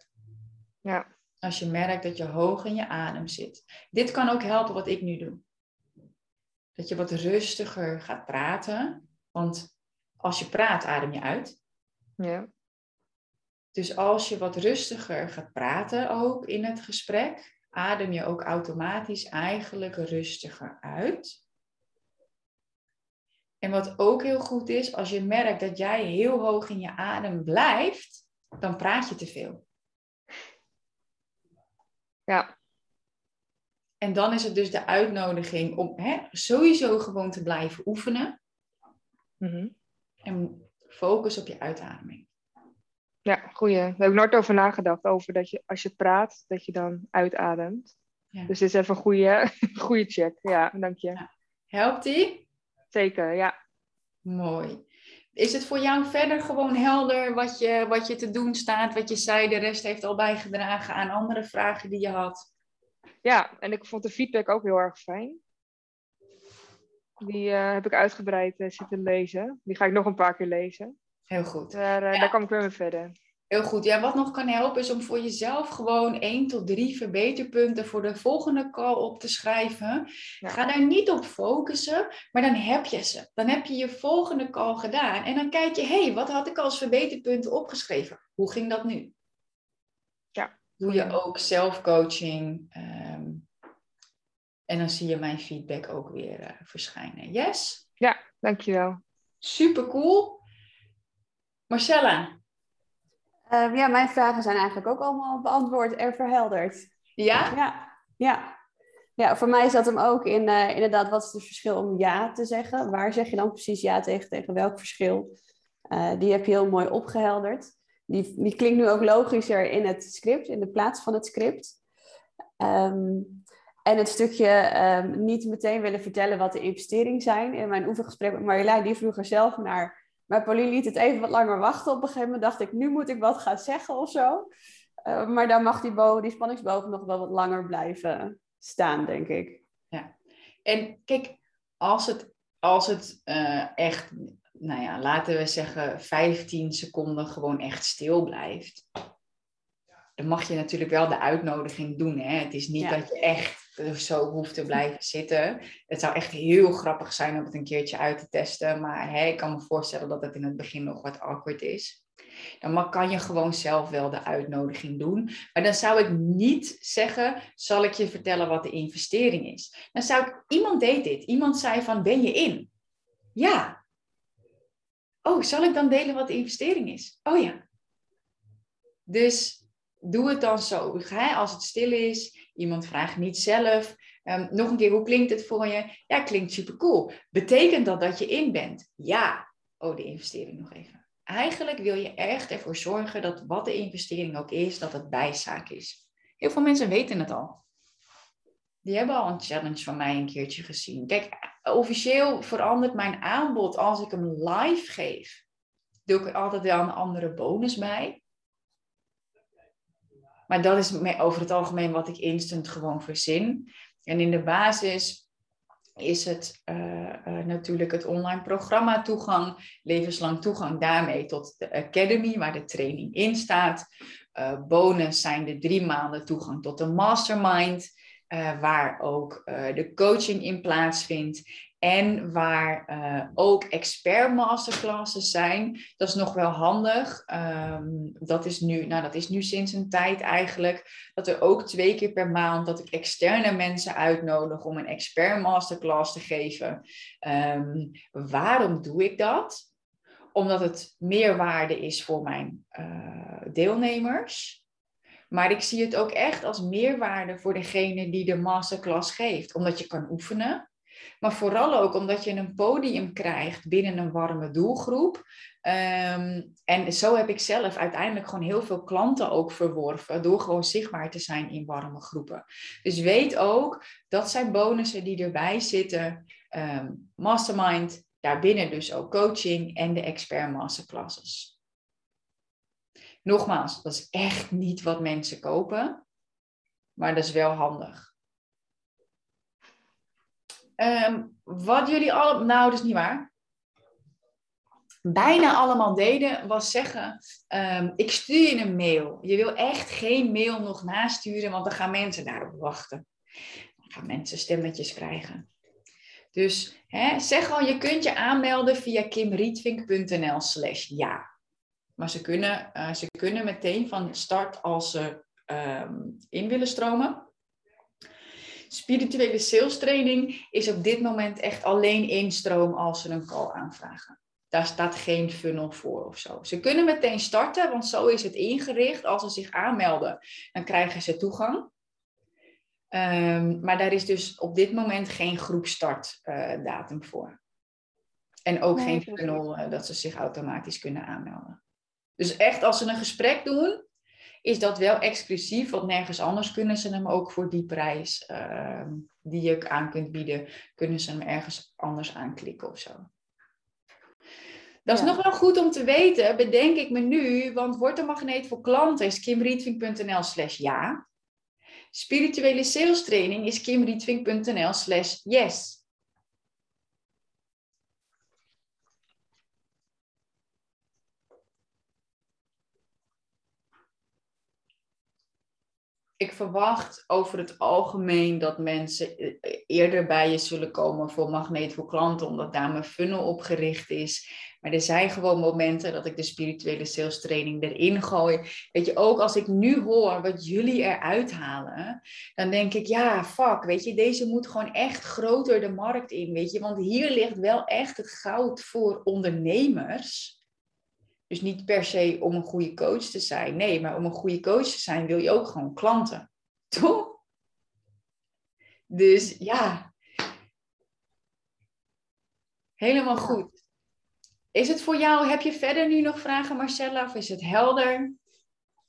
Ja. Als je merkt dat je hoog in je adem zit. Dit kan ook helpen wat ik nu doe. Dat je wat rustiger gaat praten. Want als je praat, adem je uit. Ja. Dus als je wat rustiger gaat praten ook in het gesprek, adem je ook automatisch eigenlijk rustiger uit. En wat ook heel goed is, als je merkt dat jij heel hoog in je adem blijft, dan praat je te veel. Ja. En dan is het dus de uitnodiging om hè, sowieso gewoon te blijven oefenen Mhm. en focus op je uitademing. Ja, goeie. Daar heb ik nooit over nagedacht. Over dat je als je praat, dat je dan uitademt. Ja. Dus dit is even een goede, goede check. Ja, dank je. Helpt die? Zeker, ja. Mooi. Is het voor jou verder gewoon helder wat je, wat je te doen staat, wat je zei? De rest heeft al bijgedragen aan andere vragen die je had. Ja, en ik vond de feedback ook heel erg fijn. Die eh, heb ik uitgebreid eh, zitten lezen. Die ga ik nog een paar keer lezen. Heel goed. Daar, Ja. daar kom ik weer mee verder. Heel goed. Ja, wat nog kan helpen is om voor jezelf gewoon één tot drie verbeterpunten voor de volgende call op te schrijven. Ja. Ga daar niet op focussen, maar dan heb je ze. Dan heb je je volgende call gedaan en dan kijk je, hé, hey, wat had ik als verbeterpunten opgeschreven? Hoe ging dat nu? Ja. Doe je ook zelfcoaching ehm, en dan zie je mijn feedback ook weer eh, verschijnen. Yes? Dankjewel. Super cool. Marcella, Ehm, ja, mijn vragen zijn eigenlijk ook allemaal beantwoord en verhelderd. ja? Ja, ja. Ja, voor mij zat hem ook in eh, inderdaad, wat is het verschil om ja te zeggen? Waar zeg je dan precies ja tegen, tegen welk verschil? Eh, die heb je heel mooi opgehelderd. Die, die klinkt nu ook logischer in het script, in de plaats van het script. Ehm, en het stukje ehm, niet meteen willen vertellen wat de investeringen zijn. In mijn oefengesprek met Marjolein, die vroeg er zelf naar. Maar Pauline liet het even wat langer wachten. Op een gegeven moment dacht ik, nu moet ik wat gaan zeggen of zo. Eh, maar dan mag die, boven, die spanningsboven nog wel wat langer blijven staan, denk ik. En kijk, als het, als het eh, echt, nou ja, laten we zeggen 15 seconden gewoon echt stil blijft. Dan mag je natuurlijk wel de uitnodiging doen. Hè? Het is niet Ja. dat je echt zo hoeft te blijven zitten. Het zou echt heel grappig zijn om het een keertje uit te testen. Maar hè, ik kan me voorstellen dat het in het begin nog wat awkward is. Dan kan je gewoon zelf wel de uitnodiging doen. Maar dan zou ik niet zeggen, zal ik je vertellen wat de investering is? Dan zou ik, iemand deed dit. Iemand zei van, ben je in? Ja. Oh, zal ik dan delen wat de investering is? Oh ja. Dus doe het dan zo. Als het stil is, iemand vraagt niet zelf. Ehm, nog een keer, hoe klinkt het voor je? Ja, klinkt super cool. Betekent dat dat je in bent? Ja. Oh, de investering nog even. Eigenlijk wil je echt ervoor zorgen dat wat de investering ook is, dat het bijzaak is. Heel veel mensen weten het al. Die hebben al een challenge van mij een keertje gezien. Kijk, officieel verandert mijn aanbod als ik hem live geef. Doe ik er altijd wel een andere bonus bij. Maar dat is over het algemeen wat ik instant gewoon verzin. En in de basis is het uh, uh, natuurlijk het online programma toegang, levenslang toegang daarmee tot de Academy, waar de training in staat. Uh, bonus zijn de drie maanden toegang tot de mastermind, waar ook de coaching in plaatsvindt. En waar uh, ook expert masterclasses zijn. Dat is nog wel handig. Um, dat, is nu, nou, dat is nu sinds een tijd eigenlijk. Dat er ook twee keer per maand dat ik externe mensen uitnodig om een expert masterclass te geven. Um, waarom doe ik dat? Omdat het meerwaarde is voor mijn uh, deelnemers. Maar ik zie het ook echt als meerwaarde voor degene die de masterclass geeft. Omdat je kan oefenen. Maar vooral ook omdat je een podium krijgt binnen een warme doelgroep. Um, en zo heb ik zelf uiteindelijk gewoon heel veel klanten ook verworven door gewoon zichtbaar te zijn in warme groepen. Dus weet ook, dat zijn bonussen die erbij zitten. Um, mastermind, daarbinnen dus ook coaching en de expert masterclasses. Nogmaals, dat is echt niet wat mensen kopen, maar dat is wel handig. Um, wat jullie allemaal, nou is niet waar. Bijna allemaal deden was zeggen, um, ik stuur je een mail. Je wil echt geen mail nog nasturen, want dan gaan mensen daarop wachten. Dan gaan mensen stemmetjes krijgen. Dus hè, zeg al, je kunt je aanmelden via kimrietvink.nl slash ja. Maar ze kunnen, uh, ze kunnen meteen van start als ze um, in willen stromen. Spirituele sales training is op dit moment echt alleen instroom als ze een call aanvragen. Daar staat geen funnel voor of zo. Ze kunnen meteen starten, want zo is het ingericht. Als ze zich aanmelden, dan krijgen ze toegang. Um, maar daar is dus op dit moment geen groepstartdatum uh, voor. En ook geen funnel uh, dat ze zich automatisch kunnen aanmelden. Dus echt als ze een gesprek doen, is dat wel exclusief, want nergens anders kunnen ze hem ook voor die prijs uh, die je aan kunt bieden, kunnen ze hem ergens anders aanklikken of zo. Dat is ja. nog wel goed om te weten, bedenk ik me nu, want wordt een magneet voor klanten is kimrietvink.nl slash ja. Spirituele sales training is kimrietvink.nl slash yes. Ik verwacht over het algemeen dat mensen e-, eerder bij je zullen komen voor magneet voor klanten, omdat daar mijn funnel op gericht is. Maar er zijn gewoon momenten dat ik de spirituele sales training erin gooi. Weet je, ook als ik nu hoor wat jullie eruit halen, dan denk ik, ja, fuck, weet je, deze moet gewoon echt groter de markt in, weet je. Want hier ligt wel echt het goud voor ondernemers. Dus niet per se om een goede coach te zijn. Nee, maar om een goede coach te zijn wil je ook gewoon klanten. Toch? Dus ja. Helemaal goed. Is het voor jou, heb je verder nu nog vragen Marcella of is het helder?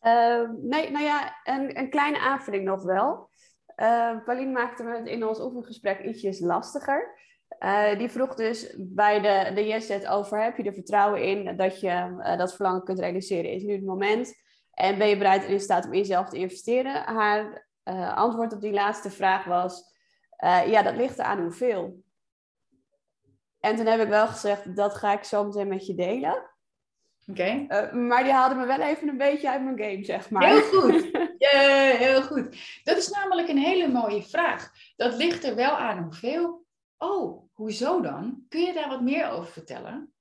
Uh, nee, nou ja, een, een kleine aanvulling nog wel. Uh, Pauline maakte me in ons oefengesprek ietsjes lastiger. Uh, die vroeg dus bij de, de yes over, heb je er vertrouwen in dat je uh, dat verlangen kunt realiseren? Is nu het moment? En ben je bereid en in staat om in jezelf te investeren? Haar uh, antwoord op die laatste vraag was, ja, dat ligt er aan hoeveel. En toen heb ik wel gezegd, dat ga ik zo meteen met je delen. Oké. Okay. maar die haalde me wel even een beetje uit mijn game, zeg maar. Heel goed. Heel goed. Dat is namelijk een hele mooie vraag. Dat ligt er wel aan hoeveel. Oh, hoezo dan? Kun je daar wat meer over vertellen?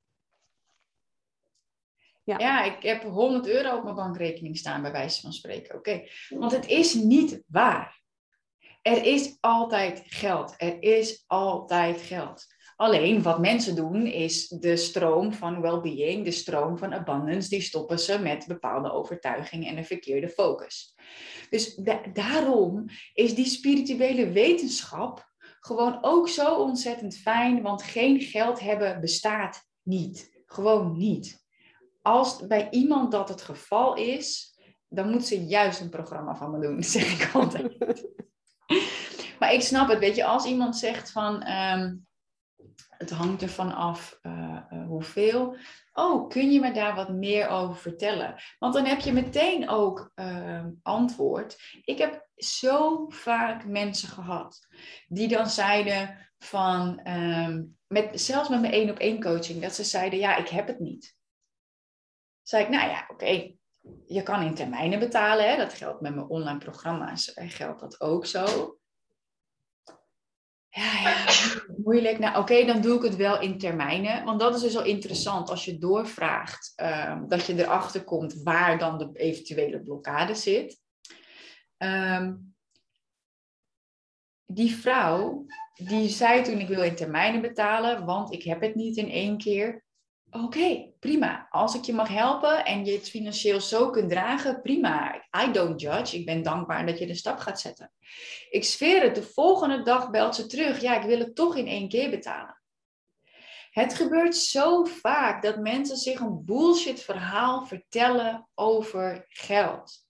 Ja. ja, ik heb 100 euro op mijn bankrekening staan, bij wijze van spreken. Oké, want het is niet waar. Er is altijd geld. Er is altijd geld. Alleen wat mensen doen is de stroom van well-being, de stroom van abundance, die stoppen ze met bepaalde overtuigingen en een verkeerde focus. Dus da daarom is die spirituele wetenschap gewoon ook zo ontzettend fijn, want geen geld hebben bestaat niet. Gewoon niet. Als bij iemand dat het geval is, dan moet ze juist een programma van me doen, zeg ik altijd. maar ik snap het, weet je, als iemand zegt van, um, het hangt ervan af uh, hoeveel. Oh, kun je me daar wat meer over vertellen? Want dan heb je meteen ook uh, antwoord. Ik heb zo vaak mensen gehad die dan zeiden van, ehm, met, zelfs met mijn één op één coaching, dat ze zeiden, ja, ik heb het niet. Zei ik, nou ja, oké, je kan in termijnen betalen. Hè? Dat geldt met mijn online programma's, geldt dat ook zo. Ja, moeilijk. Nou, oké, dan doe ik het wel in termijnen. Want dat is dus al interessant als je doorvraagt, um, dat je erachter komt waar dan de eventuele blokkade zit. Um, die vrouw, die zei toen ik wil in termijnen betalen, want ik heb het niet in één keer. Oké, prima. Als ik je mag helpen en je het financieel zo kunt dragen, prima. I don't judge. Ik ben dankbaar dat je de stap gaat zetten. Ik sfeer het, de volgende dag belt ze terug. Ja, ik wil het toch in één keer betalen. Het gebeurt zo vaak dat mensen zich een bullshit verhaal vertellen over geld.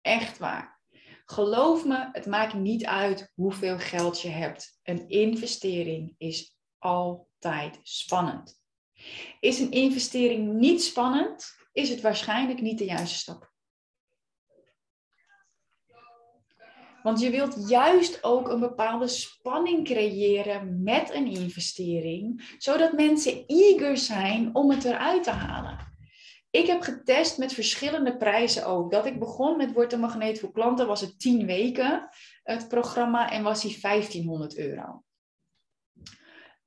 Echt waar. Geloof me, het maakt niet uit hoeveel geld je hebt. Een investering is spannend. Is een investering niet spannend, is het waarschijnlijk niet de juiste stap. Want je wilt juist ook een bepaalde spanning creëren met een investering, zodat mensen eager zijn om het eruit te halen. Ik heb getest met verschillende prijzen ook. Dat ik begon met Word een Magneet voor Klanten was het 10 weken, het programma, en was die 1500 euro.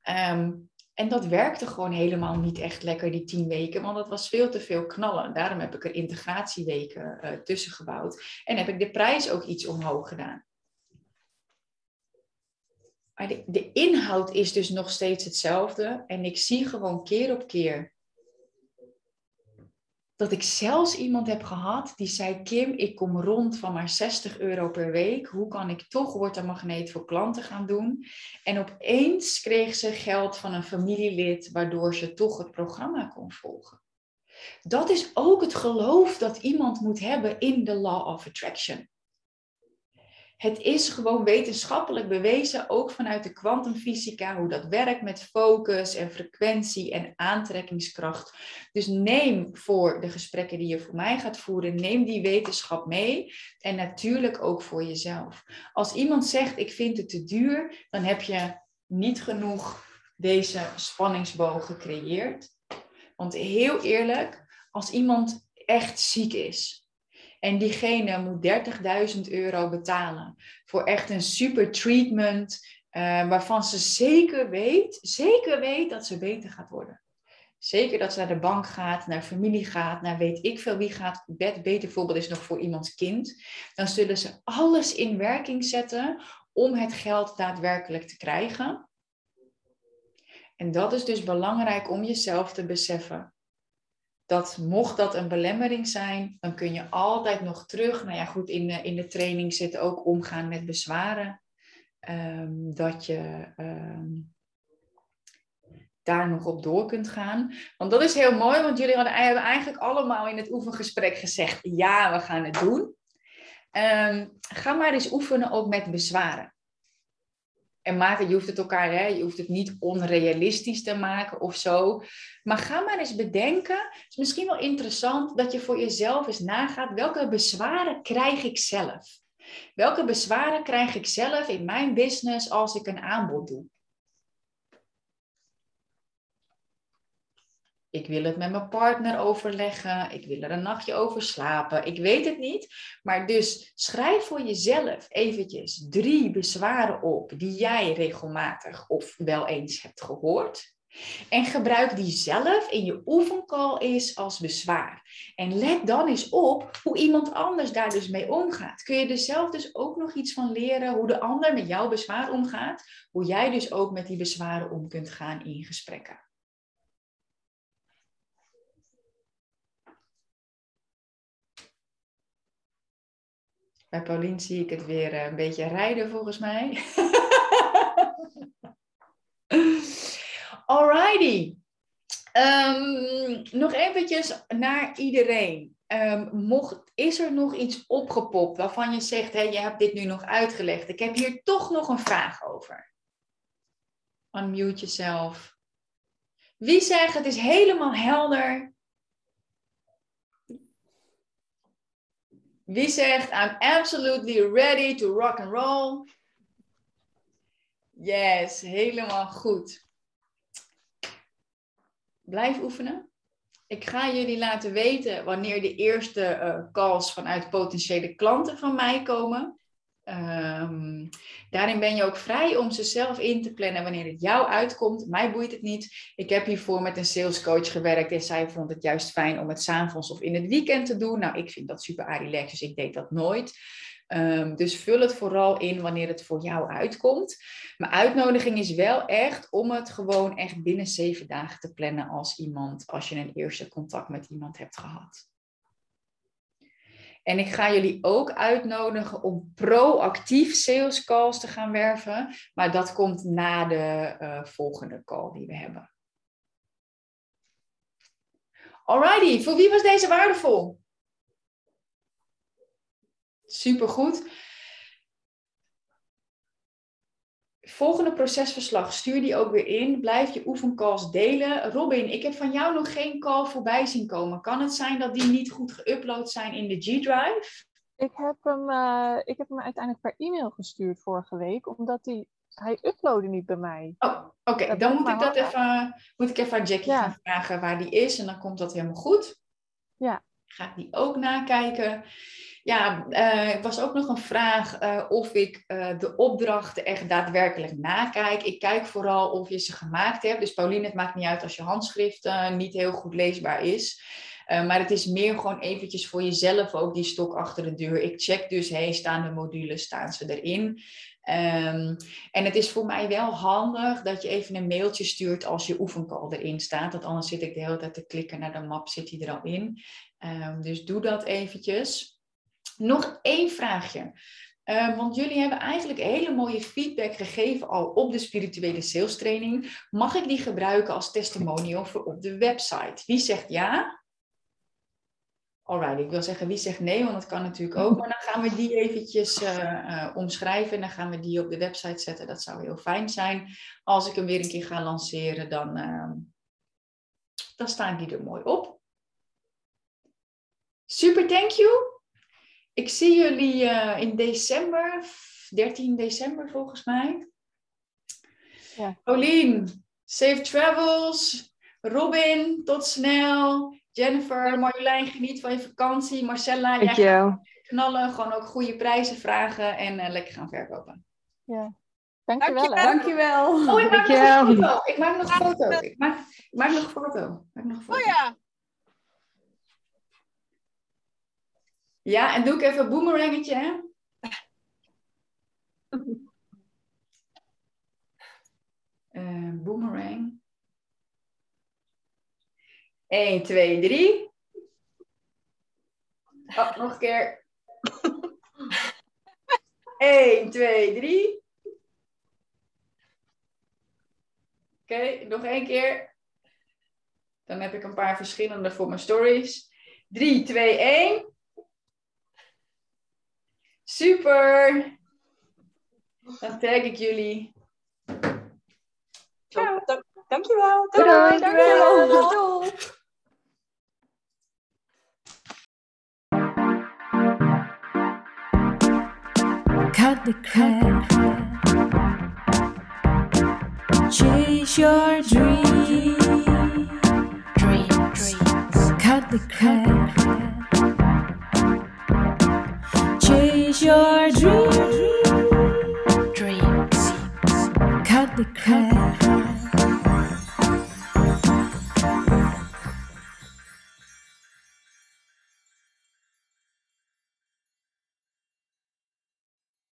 Um, en dat werkte gewoon helemaal niet echt lekker, die 10 weken, want dat was veel te veel knallen. Daarom heb ik er integratieweken uh, tussen gebouwd. En heb ik de prijs ook iets omhoog gedaan. Maar de, de inhoud is dus nog steeds hetzelfde. En ik zie gewoon keer op keer dat ik zelfs iemand heb gehad die zei: Kim, ik kom rond van maar 60 euro per week. Hoe kan ik toch Word een voor klanten gaan doen? En opeens kreeg ze geld van een familielid, waardoor ze toch het programma kon volgen. Dat is ook het geloof dat iemand moet hebben in de Law of Attraction. Het is gewoon wetenschappelijk bewezen, ook vanuit de kwantumfysica, hoe dat werkt met focus en frequentie en aantrekkingskracht. Dus neem voor de gesprekken die je voor mij gaat voeren, neem die wetenschap mee en natuurlijk ook voor jezelf. Als iemand zegt, ik vind het te duur, dan heb je niet genoeg deze spanningsboog gecreëerd. Want heel eerlijk, als iemand echt ziek is, en diegene moet 30.000 euro betalen voor echt een super treatment, uh, waarvan ze zeker weet, zeker weet dat ze beter gaat worden. Zeker dat ze naar de bank gaat, naar familie gaat, naar weet ik veel wie gaat. Bet, beter voorbeeld is nog voor iemands kind. Dan zullen ze alles in werking zetten om het geld daadwerkelijk te krijgen. En dat is dus belangrijk om jezelf te beseffen dat mocht dat een belemmering zijn, dan kun je altijd nog terug. Nou ja, goed, in de, in de training zit ook omgaan met bezwaren. Ehm, dat je ehm, daar nog op door kunt gaan. Want dat is heel mooi, want jullie hadden, hebben eigenlijk allemaal in het oefengesprek gezegd: ja, we gaan het doen. Um, ga maar eens oefenen ook met bezwaren. En maken, je hoeft het elkaar, hè, je hoeft het niet onrealistisch te maken of zo. Maar ga maar eens bedenken. Het is misschien wel interessant dat je voor jezelf eens nagaat. Welke bezwaren krijg ik zelf? Welke bezwaren krijg ik zelf in mijn business als ik een aanbod doe? Ik wil het met mijn partner overleggen. Ik wil er een nachtje over slapen. Ik weet het niet. Maar dus schrijf voor jezelf eventjes drie bezwaren op die jij regelmatig of wel eens hebt gehoord. En gebruik die zelf in je oefencall eens als bezwaar. En let dan eens op hoe iemand anders daar dus mee omgaat. Kun je er zelf dus ook nog iets van leren hoe de ander met jouw bezwaar omgaat? Hoe jij dus ook met die bezwaren om kunt gaan in gesprekken. Bij Paulien zie ik het weer eh, een beetje rijden volgens mij. Alrighty. Um, nog eventjes naar iedereen. Um, mocht, is er nog iets opgepopt waarvan je zegt, je hebt dit nu nog uitgelegd. Ik heb hier toch nog een vraag over. Unmute jezelf. Wie zegt het is helemaal helder? Wie zegt I'm absolutely ready to rock and roll? Yes, helemaal goed. Blijf oefenen. Ik ga jullie laten weten wanneer de eerste uh, calls vanuit potentiële klanten van mij komen. Um, daarin ben je ook vrij om ze zelf in te plannen wanneer het jou uitkomt. Mij boeit het niet. Ik heb hiervoor met een salescoach gewerkt en zij vond het juist fijn om het s'avonds of in het weekend te doen. Nou, ik vind dat super relaxed, dus ik deed dat nooit. Um, dus vul het vooral in wanneer het voor jou uitkomt. Mijn uitnodiging is wel echt om het gewoon echt binnen zeven dagen te plannen als iemand, als je een eerste contact met iemand hebt gehad. En ik ga jullie ook uitnodigen om proactief sales calls te gaan werven. Maar dat komt na de uh, volgende call die we hebben. Alrighty, voor wie was deze waardevol? Supergoed. Volgende procesverslag, stuur die ook weer in. Blijf je oefencalls delen. Robin, ik heb van jou nog geen call voorbij zien komen. Kan het zijn dat die niet goed geüpload zijn in de G-Drive? Ik heb, hem, uh, ik heb hem uiteindelijk per e-mail gestuurd vorige week, omdat die, hij uploadde niet bij mij. Oh, oké. Dan moet ik, dat even, moet ik even aan Jackie gaan vragen waar die is en dan komt dat helemaal goed. Ja. Ga ik die ook nakijken. Ja, uh, was ook nog een vraag uh, of ik uh, de opdrachten echt daadwerkelijk nakijk. Ik kijk vooral of je ze gemaakt hebt. Dus Pauline, het maakt niet uit als je handschrift niet heel goed leesbaar is. maar het is meer gewoon eventjes voor jezelf ook die stok achter de deur. Ik check dus, hey, staan de modules, staan ze erin? Um, en het is voor mij wel handig dat je even een mailtje stuurt als je oefencall erin staat. Want anders zit ik de hele tijd te klikken naar de map, zit die er al in. Um, dus doe dat eventjes. Nog één vraagje. Uh, want jullie hebben eigenlijk hele mooie feedback gegeven al op de spirituele sales training. Mag ik die gebruiken als testimonial voor op de website? Wie zegt ja? Alright, ik wil zeggen wie zegt nee, want dat kan natuurlijk ook. Maar dan gaan we die eventjes uh, uh, omschrijven en dan gaan we die op de website zetten. Dat zou heel fijn zijn. Als ik hem weer een keer ga lanceren, dan, ehm, dan staan die er mooi op. Super, thank you. Ik zie jullie uh, in december, 13 december volgens mij. Ja. Safe travels. Robin, tot snel. Jennifer, Marjolein, geniet van je vakantie. Marcella, jij gaat knallen. Gewoon ook goede prijzen vragen en uh, lekker gaan verkopen. Ja. Dankjewel. Dankjewel. Dankjewel. Oh, ik maak nog een foto. Ik maak nog een foto. Ik maak, ik maak nog een foto. Ik maak nog een foto. Oh ja. Ja, en doe ik even een boomerangetje, hè? Uh, boomerang. 1, 2, 3. Oh, nog een keer. 1, 2, 3. Oké, okay, nog één keer. Dan heb ik een paar verschillende voor mijn stories. 3, 2, 1. Super! Dan tag ik jullie. Ciao. Dank, dankjewel. Doei, doei, dankjewel. Doei. Cut the crap. Chase your dreams. Dream, dreams. Cut the crap. your dream. Dreams. Cut the crap.